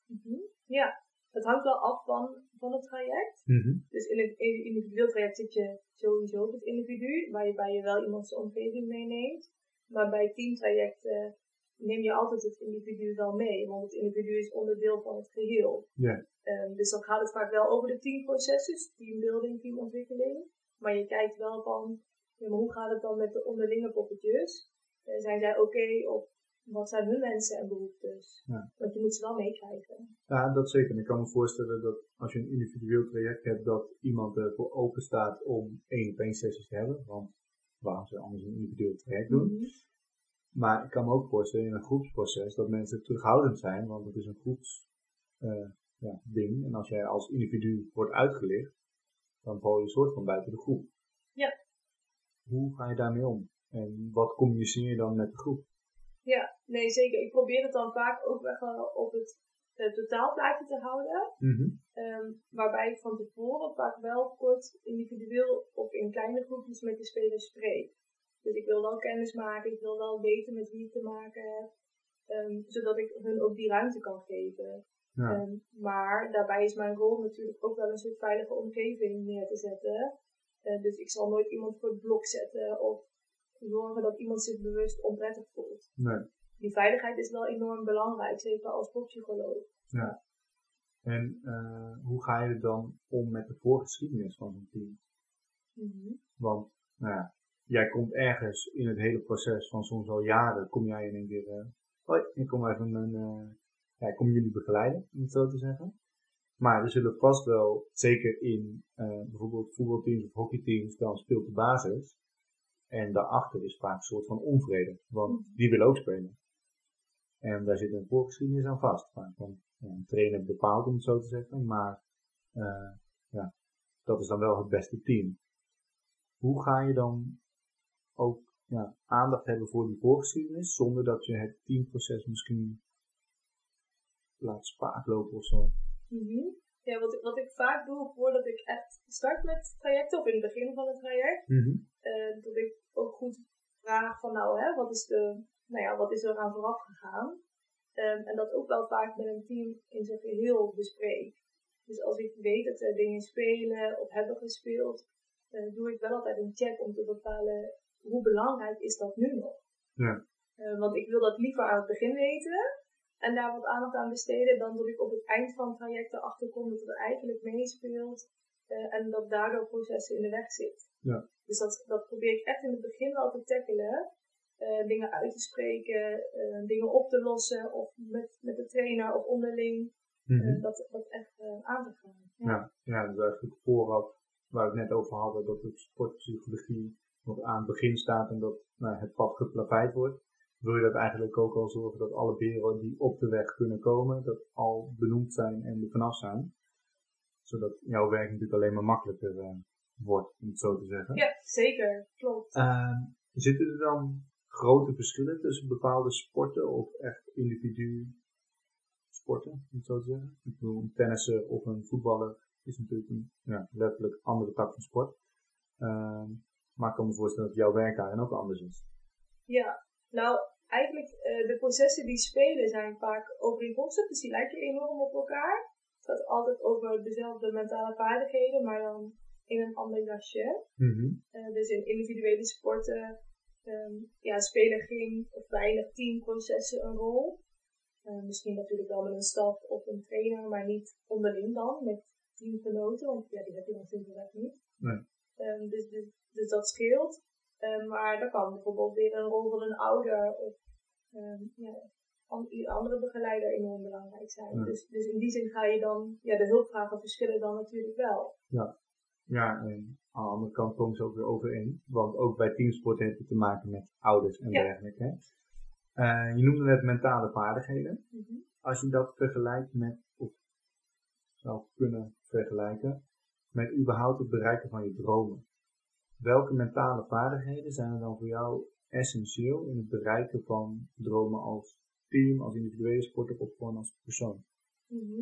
Mhm. Ja, het hangt wel af van, van het traject. Dus in het individueel traject zit je sowieso op het individu, waarbij je wel iemands omgeving meeneemt. Maar bij teamtrajecten neem je altijd het individu wel mee, want het individu is onderdeel van het geheel. Ehm, dus dan gaat het vaak wel over de teamprocessen, dus teambuilding, teamontwikkeling. Maar je kijkt wel van, ja, maar hoe gaat het dan met de onderlinge poppetjes? Eh, zijn zij oké of wat zijn hun wensen en behoeftes? Ja. Want je moet ze wel meekrijgen. Ja, dat zeker. En ik kan me voorstellen dat als je een individueel traject hebt, dat iemand ervoor open staat om één op één sessies te hebben. Want waarom zou je anders een individueel traject doen? Mhm. Maar ik kan me ook voorstellen in een groepsproces dat mensen terughoudend zijn, want het is een groeps eh, ja, ding. En als jij als individu wordt uitgelicht, dan val je soort van buiten de groep. Ja. Hoe ga je daarmee om? En wat communiceer je dan met de groep? Ja, nee zeker. Ik probeer het dan vaak ook echt wel op het totaalplaatje te houden. Ehm, waarbij ik van tevoren vaak wel kort individueel of in kleine groepjes met de spelers spreek. Dus ik wil wel kennis maken, ik wil wel weten met wie ik te maken heb. Ehm, zodat ik hun ook die ruimte kan geven. Ja. Ehm, maar daarbij is mijn rol natuurlijk ook wel een soort veilige omgeving neer te zetten. Eh, dus ik zal nooit iemand voor het blok zetten of zorgen dat iemand zich bewust onprettig voelt. Nee. Die veiligheid is wel enorm belangrijk, zeker als sportpsycholoog. En eh, hoe ga je er dan om met de voorgeschiedenis van zo'n team? Mhm. Want, nou ja, jij komt ergens in het hele proces van soms al jaren, kom jij in één keer, eh, hoi, ik kom even mijn, eh, ja, ik kom jullie begeleiden, om het zo te zeggen. Maar er zullen vast wel, zeker in bijvoorbeeld voetbalteams of hockeyteams, dan speelt de basis. En daarachter is vaak een soort van onvrede, want die willen ook spelen. En daar zit een voorgeschiedenis aan vast. Want ja, een trainer bepaalt, om het zo te zeggen, maar eh, ja, dat is dan wel het beste team. Hoe ga je dan ook ja, aandacht hebben voor die voorgeschiedenis, zonder dat je het teamproces misschien laat spaak lopen of zo? Mhm. Ja, wat, ik- wat ik vaak doe voordat ik echt start met trajecten, of in het begin van het traject, eh, dat ik ook goed vraag van nou, hè, wat is, de, nou ja, wat is er aan vooraf gegaan? Ehm, en dat ook wel vaak met een team in zijn geheel bespreek. Dus als ik weet dat er dingen spelen of hebben gespeeld, eh, doe ik wel altijd een check om te bepalen hoe belangrijk is dat nu nog. Ja. Eh, want ik wil dat liever aan het begin weten en daar wat aandacht aan besteden dan dat ik op het eind van het traject erachter kom dat het eigenlijk meespeelt eh, en dat daardoor processen in de weg zit. Ja. Dus dat, dat probeer ik echt in het begin wel te tackelen. Eh, dingen uit te spreken, eh, dingen op te lossen of met, met de trainer of onderling. eh, dat, dat echt aan te gaan. Ja. Ja, ja, dus eigenlijk vooraf, waar we het net over hadden, dat de sportpsychologie nog aan het begin staat en dat nou, het pad geplaveid wordt. Wil je dat eigenlijk ook al zorgen dat alle beren die op de weg kunnen komen, dat al benoemd zijn en er vanaf zijn. Zodat jouw werk natuurlijk alleen maar makkelijker wordt, om het zo te zeggen. ja, zeker. Klopt. Ehm, zitten er dan grote verschillen tussen bepaalde sporten of echt individu sporten, om het zo te zeggen? Ik bedoel, een tennisser of een voetballer is natuurlijk een ja, letterlijk andere tak van sport. Ehm, maar ik kan me voorstellen dat jouw werk daarin ook anders is. Ja, nou eigenlijk eh, de processen die spelen zijn vaak overeenkomstig, dus die lijken enorm op elkaar. Het gaat altijd over dezelfde mentale vaardigheden, maar dan in een ander jasje. Eh, dus in individuele sporten ehm, ja, spelen geen of weinig teamprocessen een rol. Eh, misschien natuurlijk wel met een staf of een trainer, maar niet onderling dan, met teamgenoten, want ja, die heb je simpelweg niet. Nee. Ehm, dus, dus, dus dat scheelt. Ehm, maar dan kan bijvoorbeeld weer een rol van een ouder of ehm, ja, ieder andere begeleider enorm belangrijk zijn. Ja. Dus, dus in die zin ga je dan, ja, de hulpvragen verschillen dan natuurlijk wel. Ja, en aan de andere kant komen ze ook weer overeen. Want ook bij teamsporten heb je te maken met ouders en Ja. dergelijke. Eh, je noemde net mentale vaardigheden. als je dat vergelijkt met, of zou kunnen vergelijken, met überhaupt het bereiken van je dromen. Welke mentale vaardigheden zijn er dan voor jou essentieel in het bereiken van dromen als team, als individuele sporter of gewoon als persoon? Mhm.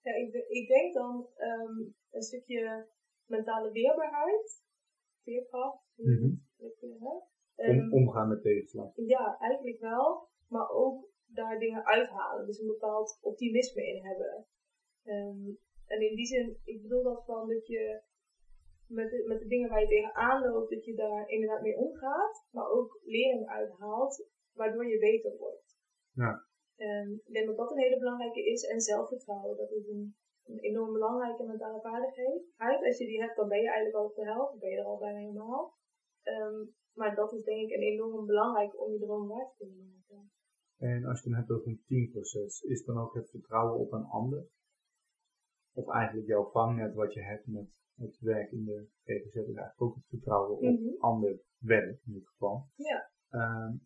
Ja, ik, ik denk dan ehm, een stukje mentale weerbaarheid, veerkracht. ook, hè? Om, Ehm, omgaan met tegenslag. Ja, eigenlijk wel. Maar ook daar dingen uithalen. Dus een bepaald optimisme in hebben. Ehm, en in die zin, ik bedoel dat van dat je met de, met de dingen waar je tegenaan loopt, dat je daar inderdaad mee omgaat. Maar ook lering uithaalt, waardoor je beter wordt. Ja. Ehm, ik denk dat dat een hele belangrijke is. En zelfvertrouwen, dat is een enorm belangrijke mentale vaardigheid. Als je die hebt, dan ben je eigenlijk al op de helft. Dan ben je er al bijna helemaal. Ehm, maar dat is denk ik een enorm belangrijk om je droom waar te kunnen maken. En als je het dan hebt over een teamproces, is dan ook het vertrouwen op een ander? Of eigenlijk jouw vangnet wat je hebt met het werk in de GGZ is eigenlijk ook het vertrouwen op Mhm. ander werk in dit geval. Ja. Ehm,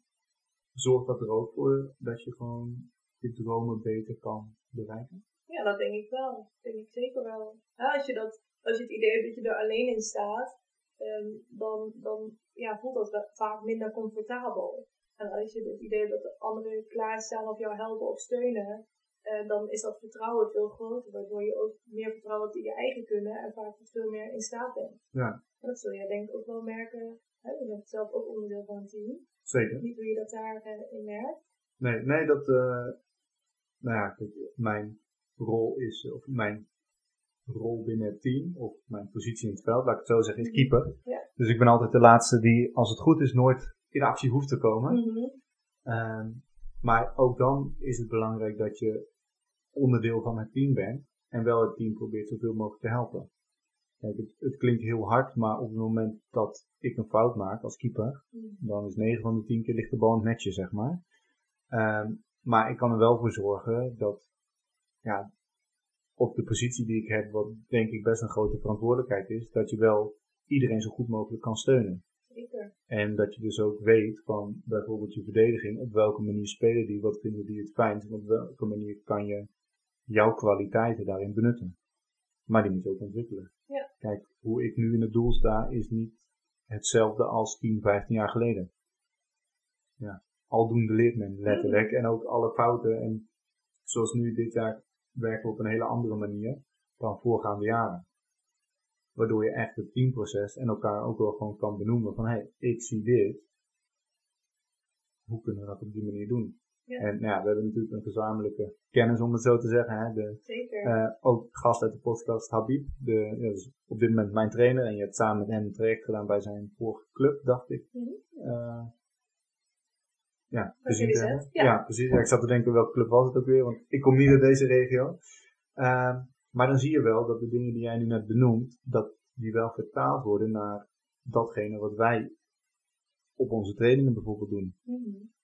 zorgt dat er ook voor dat je gewoon je dromen beter kan bereiken? Ja, dat denk ik wel. Dat denk ik zeker wel. Ja, als, je dat, als je het idee hebt dat je er alleen in staat, ehm, dan, dan ja, voelt dat vaak minder comfortabel. En als je het idee hebt dat de anderen klaarstaan of jou helpen of steunen, eh, dan is dat vertrouwen veel groter, waardoor je ook meer vertrouwen hebt in je eigen kunnen en vaak veel meer in staat bent. Ja, En dat zul jij denk ik ook wel merken. Hè? Je bent zelf ook onderdeel van een team. zeker. Niet hoe je dat daarin in merkt. Nee, nee, dat, uh, nou ja, mijn rol is, of mijn rol binnen het team, of mijn positie in het veld, laat ik het zo zeggen, is mhm. keeper. Ja. Dus ik ben altijd de laatste die, als het goed is, nooit in actie hoeft te komen. Mhm. Ehm, maar ook dan is het belangrijk dat je onderdeel van het team bent en wel het team probeert zoveel mogelijk te helpen. Kijk, het, het, klinkt heel hard, maar op het moment dat ik een fout maak als keeper, mhm. dan is 9 van de 10 keer ligt de bal netje, zeg maar. Ehm, maar ik kan er wel voor zorgen dat ja, op de positie die ik heb, wat denk ik best een grote verantwoordelijkheid is, dat je wel iedereen zo goed mogelijk kan steunen. Zeker. En dat je dus ook weet van bijvoorbeeld je verdediging, op welke manier spelen die, wat vinden die het fijn en op welke manier kan je jouw kwaliteiten daarin benutten. Maar die moet je ook ontwikkelen. Ja. Kijk, hoe ik nu in het doel sta is niet hetzelfde als 10, 15 jaar geleden. Ja, aldoende leert men letterlijk. En ook alle fouten en zoals nu dit jaar werken op een hele andere manier dan voorgaande jaren. Waardoor je echt het teamproces en elkaar ook wel gewoon kan benoemen van hé, hey, ik zie dit. Hoe kunnen we dat op die manier doen? Ja. En nou ja, we hebben natuurlijk een gezamenlijke kennis om het zo te zeggen. Hè? De, Zeker. Uh, ook gast uit de podcast Habib, de, ja, dus op dit moment mijn trainer. En je hebt samen met hem een traject gedaan bij zijn vorige club, dacht ik. Mm uh, ja, hebben. Ja. ja. precies. Ja, ik zat te denken welke club was het ook weer, want ik kom niet uit deze regio. Uh, maar dan zie je wel dat de dingen die jij nu net benoemt, dat die wel vertaald worden naar datgene wat wij op onze trainingen bijvoorbeeld doen. Mm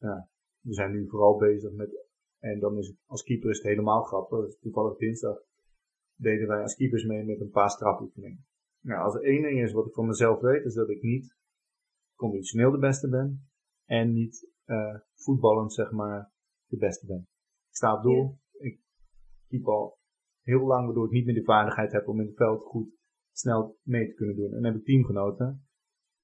ja, we zijn nu vooral bezig met, en dan is het als keeper is het helemaal grappig. Dus toevallig dinsdag deden wij als keepers mee met een paar strafoefeningen. Nou, als er één ding is wat ik van mezelf weet, is dat ik niet conditioneel de beste ben en niet uh, voetballend, zeg maar, de beste ben. Ik sta op doel, ik keep al heel lang, waardoor ik niet meer de vaardigheid heb om in het veld goed snel mee te kunnen doen. En dan heb ik teamgenoten,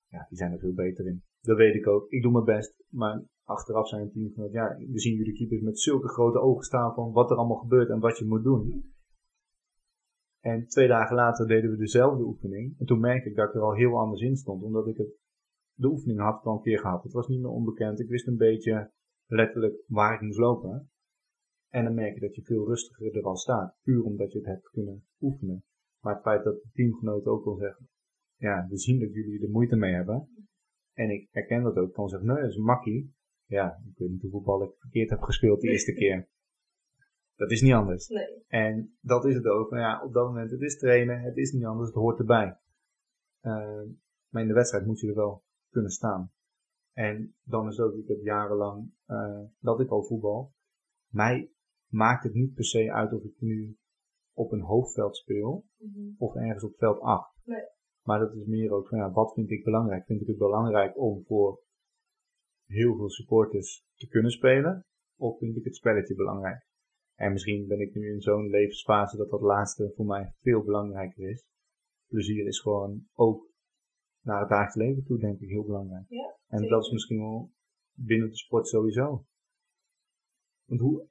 ja, die zijn er veel beter in. Dat weet ik ook. Ik doe mijn best, maar achteraf zijn teamgenoten, ja, we zien jullie keepers met zulke grote ogen staan van wat er allemaal gebeurt en wat je moet doen. En twee dagen later deden we dezelfde oefening. En toen merkte ik dat ik er al heel anders in stond, omdat ik het, de oefening had ik al een keer gehad. Het was niet meer onbekend. Ik wist een beetje letterlijk waar ik moest lopen. En dan merk je dat je veel rustiger er al staat. Puur omdat je het hebt kunnen oefenen. Maar het feit dat de teamgenoten ook wel zeggen, ja, we zien dat jullie er moeite mee hebben. En ik herken dat ook. Ik kan zeggen, nee, dat is een makkie. Ja, ik weet niet hoeveel bal ik verkeerd heb gespeeld de eerste keer. Dat is niet anders. Nee. En dat is het ook. Maar ja, op dat moment, het is trainen, het is niet anders, het hoort erbij. Uh, maar in de wedstrijd moet je er wel kunnen staan. En dan is ook, ik heb jarenlang uh, dat ik al voetbal. Mij maakt het niet per se uit of ik nu op een hoofdveld speel mm -hmm. of ergens op veld 8. Nee. Maar dat is meer ook van ja, wat vind ik belangrijk? Vind ik het belangrijk om voor heel veel supporters te kunnen spelen? Of vind ik het spelletje belangrijk? En misschien ben ik nu in zo'n levensfase dat dat laatste voor mij veel belangrijker is. Plezier is gewoon ook naar het dagelijks leven toe, denk ik, heel belangrijk. Ja, en zeker. dat is misschien wel binnen de sport sowieso. Want hoe,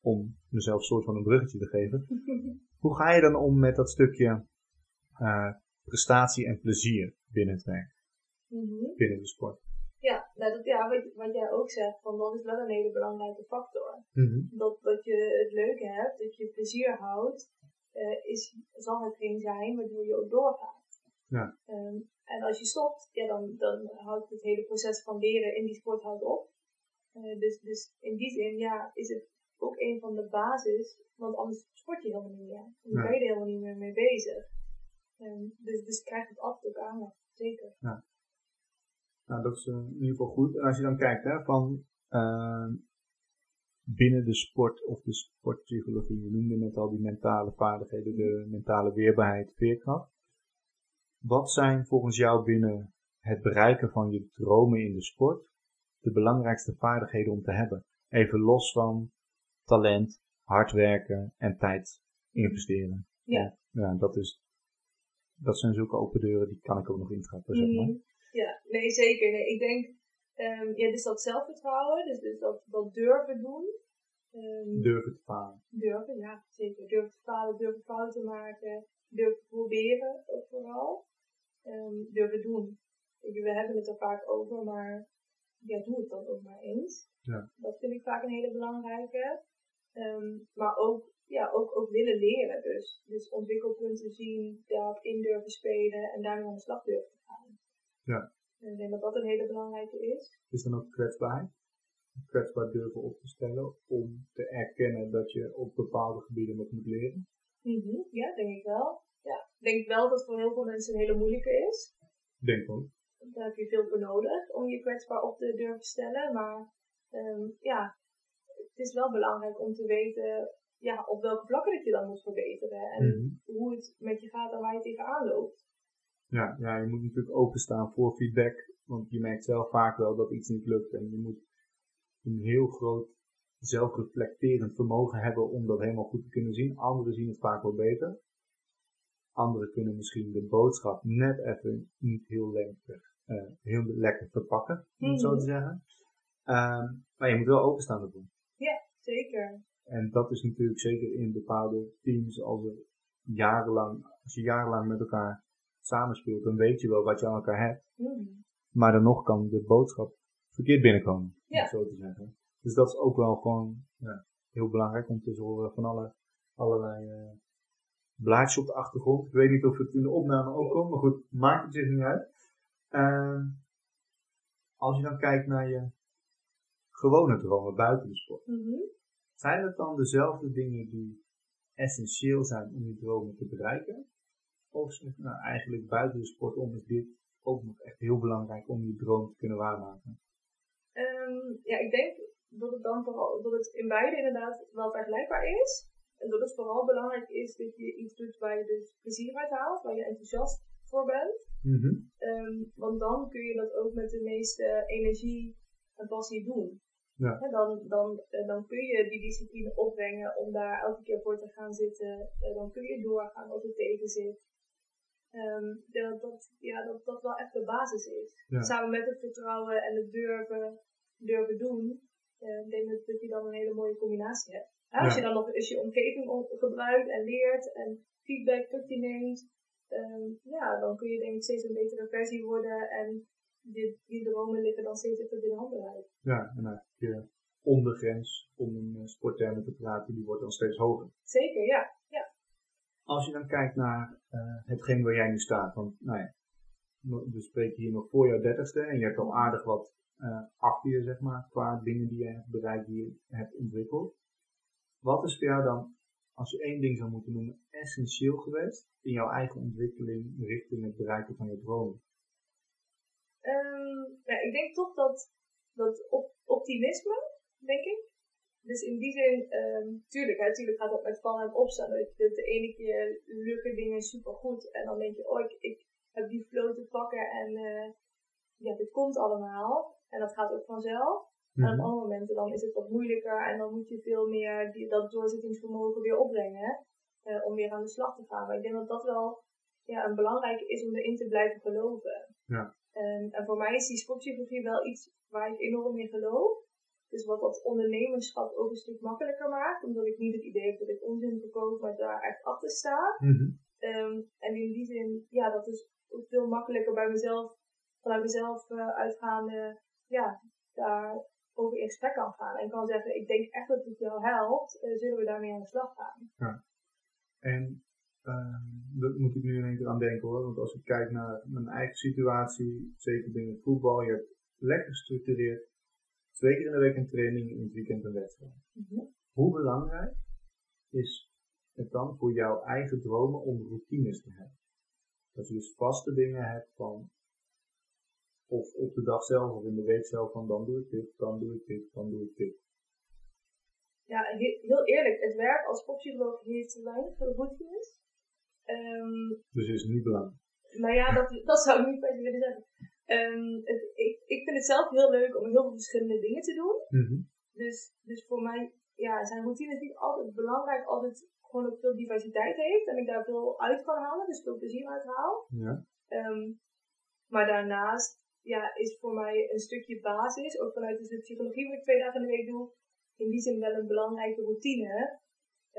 om mezelf een soort van een bruggetje te geven, hoe ga je dan om met dat stukje uh, prestatie en plezier binnen het werk, mm -hmm. binnen de sport? Ja, nou dat, ja wat, wat jij ook zegt, van dat is wel een hele belangrijke factor. Mm -hmm. dat, dat je het leuke hebt, dat je plezier houdt, uh, is, zal hetgeen zijn waardoor je ook doorgaat. Ja. Um, en als je stopt, ja, dan, dan houdt het hele proces van leren in die sport houdt op. Uh, dus, dus in die zin, ja, is het ook een van de basis, want anders sport je helemaal niet meer. Dan ben je er helemaal niet meer mee bezig. Um, dus, dus krijgt het altijd ook aandacht, zeker. Ja. Nou, dat is uh, in ieder geval goed. En als je dan kijkt, hè, van uh, binnen de sport of de sportpsychologie, je noemde net al die mentale vaardigheden, de mentale weerbaarheid, veerkracht. Wat zijn volgens jou binnen het bereiken van je dromen in de sport de belangrijkste vaardigheden om te hebben? Even los van talent, hard werken en tijd investeren. Ja. Ja, dat is, dat zijn zulke open deuren, die kan ik ook nog intrappen, zeg maar. Mm, ja, nee, zeker. Nee, ik denk, um, ja, dus dat zelfvertrouwen, dus, dus dat, dat durven doen. Um, durven te falen. Durven, ja, zeker. Durven te falen, durven fouten maken, durven te proberen, ook vooral. Um, durven doen. We hebben het er vaak over, maar ja, doe het dan ook maar eens. Ja. Dat vind ik vaak een hele belangrijke. Ehm, maar ook, ja, ook, ook willen leren. Dus, dus ontwikkelpunten zien, daarop in durven spelen en daarmee aan de slag durven gaan. Ja. En ik denk dat dat een hele belangrijke is. Is dan ook kwetsbaarheid? Kwetsbaar durven op te stellen om te erkennen dat je op bepaalde gebieden nog moet leren? Mhm, Ja, denk ik wel. Ja, ik denk wel dat het voor heel veel mensen een hele moeilijke is. Denk ook. Daar heb je veel voor nodig om je kwetsbaar op te durven stellen. Maar ehm, ja, het is wel belangrijk om te weten ja, op welke vlakken dat je dan moet verbeteren. En Mhm. hoe het met je gaat en waar je tegenaan loopt. Ja, ja, je moet natuurlijk openstaan voor feedback, want je merkt zelf vaak wel dat iets niet lukt en je moet een heel groot zelfreflecterend vermogen hebben om dat helemaal goed te kunnen zien. Anderen zien het vaak wel beter. Anderen kunnen misschien de boodschap net even niet heel lekker, eh, heel lekker verpakken, om het zo Mhm. te zeggen. Ehm, maar je moet wel openstaan ervoor. Zeker. En dat is natuurlijk zeker in bepaalde teams, als, er jarenlang, als je jarenlang met elkaar samenspeelt, dan weet je wel wat je aan elkaar hebt. Mhm. Maar dan nog kan de boodschap verkeerd binnenkomen, om Ja. het zo te zeggen. Dus dat is ook wel gewoon ja, heel belangrijk om te horen van alle, allerlei eh blaadjes op de achtergrond. Ik weet niet of het in de opname ook komt, maar goed, maakt het zich niet uit. Ehm, als je dan kijkt naar je gewone dromen buiten de sport. Mhm. Zijn het dan dezelfde dingen die essentieel zijn om die dromen te bereiken? Of zeg je, nou, eigenlijk buiten de sport om is dit ook nog echt heel belangrijk om die droom te kunnen waarmaken? Ehm, ja, ik denk dat het dan vooral dat het in beide inderdaad wel vergelijkbaar is. En dat het vooral belangrijk is dat je iets doet waar je dus plezier uit haalt, waar je enthousiast voor bent. Ehm, want dan kun je dat ook met de meeste energie en passie doen. Ja. Dan, dan, eh, dan kun je die discipline opbrengen om daar elke keer voor te gaan zitten. Eh, dan kun je doorgaan als het tegen zit. Ehm, dat dat, ja, dat dat wel echt de basis is. Ja. Samen met het vertrouwen en het durven, durven doen. eh, ik denk dat, dat je dan een hele mooie combinatie hebt. Als je dan nog eens je omgeving gebruikt en leert en feedback tot je neemt. ehm, ja, dan kun je denk ik steeds een betere versie worden en die, die dromen liggen dan steeds binnen handbereik. Ja, en eigenlijk je ondergrens, om in eh, sporttermen te praten, die wordt dan steeds hoger. Zeker, ja. ja. Als je dan kijkt naar eh, hetgeen waar jij nu staat, want nou ja, we spreken hier nog voor jouw dertigste en je hebt al aardig wat eh, achter je, zeg maar, qua dingen die je hebt bereikt, die je hebt ontwikkeld. Wat is voor jou dan, als je één ding zou moeten noemen, essentieel geweest in jouw eigen ontwikkeling richting het bereiken van je dromen? Ehm, ja, ik denk toch dat, dat op, optimisme, denk ik. Dus in die zin, ehm, tuurlijk, tuurlijk gaat dat met vallen en opstaan. Dat de ene keer lukken dingen supergoed en dan denk je, oh, ik, heb die flow te pakken en eh, ja, dit komt allemaal. En dat gaat ook vanzelf. En op andere momenten dan is het wat moeilijker en dan moet je veel meer die, dat doorzettingsvermogen weer opbrengen eh, om weer aan de slag te gaan. Maar ik denk dat dat wel ja, een belangrijke is om erin te blijven geloven. Ja. En, en voor mij is die sportpsychologie wel iets waar ik enorm in geloof. Dus wat dat ondernemerschap ook een stuk makkelijker maakt, omdat ik niet het idee heb dat ik onzin verkoop, maar daar echt achter sta. Mhm. Ehm, en in die zin, ja, dat is ook veel makkelijker bij mezelf, vanuit mezelf eh, uitgaande, ja, daar over in gesprek kan gaan. En kan zeggen, ik denk echt dat het jou helpt, eh, zullen we daarmee aan de slag gaan. En ehm daar moet ik nu in één keer aan denken hoor. Want als ik kijk naar mijn eigen situatie, zeker binnen het voetbal, je hebt lekker gestructureerd. Twee keer in de week een training, in het weekend een wedstrijd. Hoe belangrijk is het dan voor jouw eigen dromen om routines te hebben? Dat je dus vaste dingen hebt van, of op de dag zelf of in de week zelf van dan doe ik dit, dan doe ik dit, dan doe ik dit. Ja, he- heel eerlijk, het werk als sportpsycholoog heeft weinig routines. Ehm, Dus is niet belangrijk. Nou ja, dat, dat zou ik niet per se willen zeggen. Ehm, het, ik, ik vind het zelf heel leuk om heel veel verschillende dingen te doen. Mhm. Dus, dus voor mij ja, zijn routines niet altijd belangrijk het gewoon ook veel diversiteit heeft. En ik daar veel uit kan halen, dus veel plezier uit haal. Ja. Ehm, maar daarnaast ja, is voor mij een stukje basis, ook vanuit de psychologie wat ik twee dagen in de week doe, in die zin wel een belangrijke routine.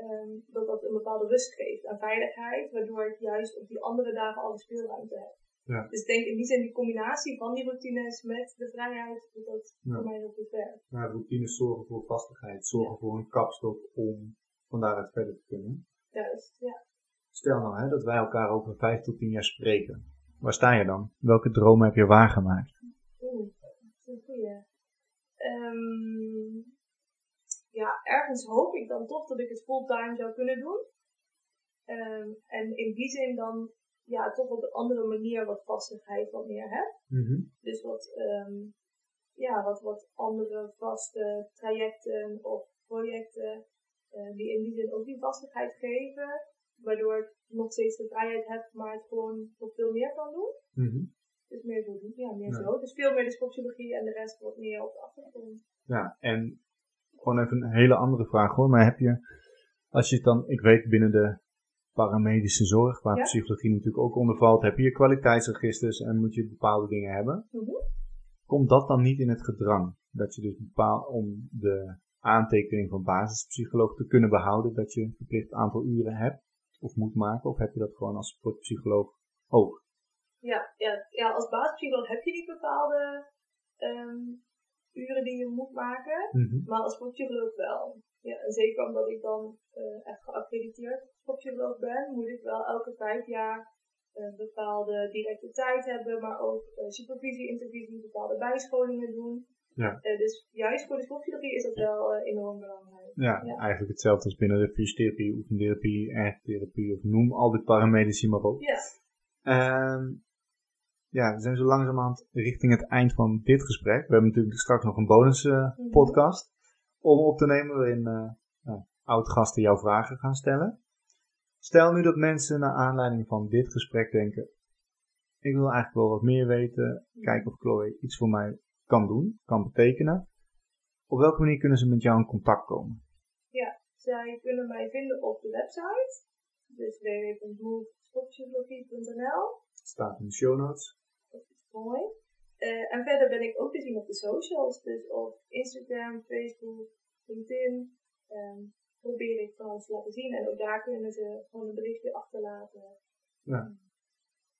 ehm, dat dat een bepaalde rust geeft en veiligheid, waardoor ik juist op die andere dagen alle speelruimte heb. Ja. Dus ik denk in die zin die combinatie van die routines met de vrijheid, dat dat Ja. voor mij heel goed werkt. Ja, routines zorgen voor vastigheid, zorgen voor een kapstok om van daaruit verder te kunnen. Juist, ja. Stel nou hè, dat wij elkaar over vijf tot tien jaar spreken. Waar sta je dan? Welke dromen heb je waargemaakt? Oeh, dat is een goeie. Ehm, ja, ergens hoop ik dan toch dat ik het fulltime zou kunnen doen. Ehm, en in die zin dan ja, toch op een andere manier wat vastigheid wat meer heb. Dus wat, ehm, ja, wat, wat andere vaste trajecten of projecten eh, die in die zin ook die vastigheid geven. Waardoor ik nog steeds de vrijheid heb, maar het gewoon nog veel meer kan doen. Mhm. Dus meer zo doen. Ja, meer Ja. zo. Dus veel meer de sportpsychologie en de rest wordt meer op de achtergrond. Ja, en gewoon even een hele andere vraag hoor. Maar heb je, als je het dan, ik weet binnen de paramedische zorg, waar Ja. psychologie natuurlijk ook onder valt, heb je je kwaliteitsregisters en moet je bepaalde dingen hebben. Mhm. Komt dat dan niet in het gedrang? Dat je dus bepaal, om de aantekening van basispsycholoog te kunnen behouden, dat je een verplicht aantal uren hebt of moet maken? Of heb je dat gewoon als sportpsycholoog ook? Ja, ja, ja, als basispsycholoog heb je niet bepaalde ehm, uren die je moet maken. Mhm. Maar als sportpsycholoog wel. Ja, en zeker omdat ik dan eh, echt geaccrediteerd sportpsycholoog ben, moet ik wel elke vijf jaar een bepaalde directe tijd hebben, maar ook eh, supervisie, intervisie, bepaalde bijscholingen doen. Ja. Eh, dus juist voor de sportpsychologie is dat wel eh, enorm belangrijk. Ja, Ja. eigenlijk hetzelfde als binnen de fysiotherapie, oefentherapie, ergotherapie of noem al die paramedici maar op. Ja, Ehm, ja, we zijn zo langzamerhand richting het eind van dit gesprek. We hebben natuurlijk straks nog een bonus eh, Mhm. podcast om op te nemen waarin oud-gasten jouw vragen gaan stellen. Stel nu dat mensen naar aanleiding van dit gesprek denken, ik wil eigenlijk wel wat meer weten, kijken of Chloe iets voor mij kan doen, kan betekenen. Op welke manier kunnen ze met jou in contact komen? zij kunnen mij vinden op de website. Dus www.movesportpsychologie.nl Het staat in de show notes. Dat is mooi. Eh, en verder ben ik ook te zien op de socials. Dus op Instagram, Facebook, LinkedIn. ehm, probeer ik van te laten zien. En ook daar kunnen ze gewoon een berichtje achterlaten.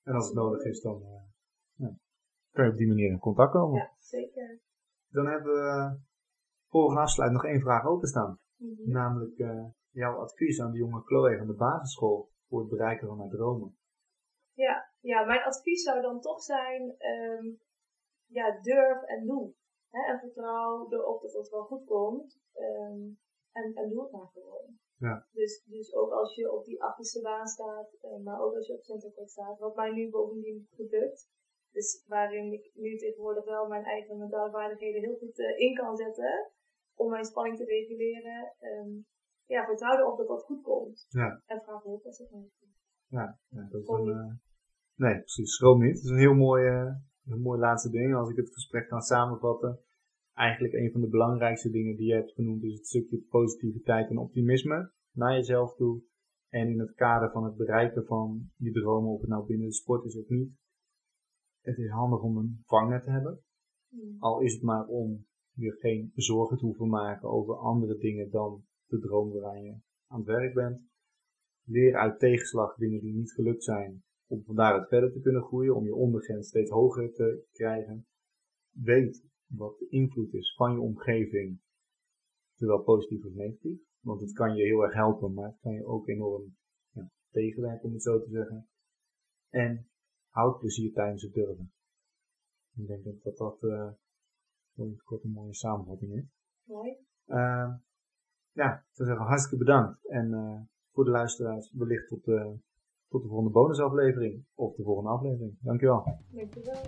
En als het nodig is, dan eh, ja, kan je op die manier in contact komen. Ja, zeker. Dan hebben we voor een afsluit nog één vraag openstaan. Mhm. Namelijk eh, jouw advies aan de jonge Chloe van de basisschool voor het bereiken van haar dromen. Ja, ja, mijn advies zou dan toch zijn, ehm, ja, durf en doe. Hè? En vertrouw erop dat het wel goed komt. ehm, en, en doe het maar gewoon. Ja. Dus, dus ook als je op die achterste baan staat, eh, maar ook als je op centercourt staat, wat mij nu bovendien goed lukt. Dus waarin ik nu tegenwoordig wel mijn eigen mentale vaardigheden heel goed eh, in kan zetten. Om mijn spanning te reguleren. Ehm, ja, vertrouw erop dat dat goed komt. Ja. En vraag hulp als het nodig is. Ja, ja dat is een, eh, nee, precies, schroom niet. Dat is een heel mooi, eh, een mooi laatste ding. Als ik het gesprek kan samenvatten. Eigenlijk een van de belangrijkste dingen die je hebt genoemd is het stukje positiviteit en optimisme naar jezelf toe. En in het kader van het bereiken van je dromen, of het nou binnen de sport is of niet. Het is handig om een vangnet te hebben. Hmm. Al is het maar om je geen zorgen te hoeven maken over andere dingen dan de droom waaraan je aan het werk bent. Leer uit tegenslag dingen die niet gelukt zijn, om van daaruit verder te kunnen groeien, om je ondergrens steeds hoger te krijgen. Weet wat de invloed is van je omgeving, zowel positief als negatief. Want het kan je heel erg helpen, maar het kan je ook enorm ja, tegenwerken, om het zo te zeggen. En houd plezier tijdens het durven. Ik denk dat dat, dat eh, een mooie samenvatting is. Mooi. Uh, ja, ik zou zeggen hartstikke bedankt. En uh, voor de luisteraars wellicht tot, uh, tot de volgende bonusaflevering of de volgende aflevering. Dankjewel. Dankjewel.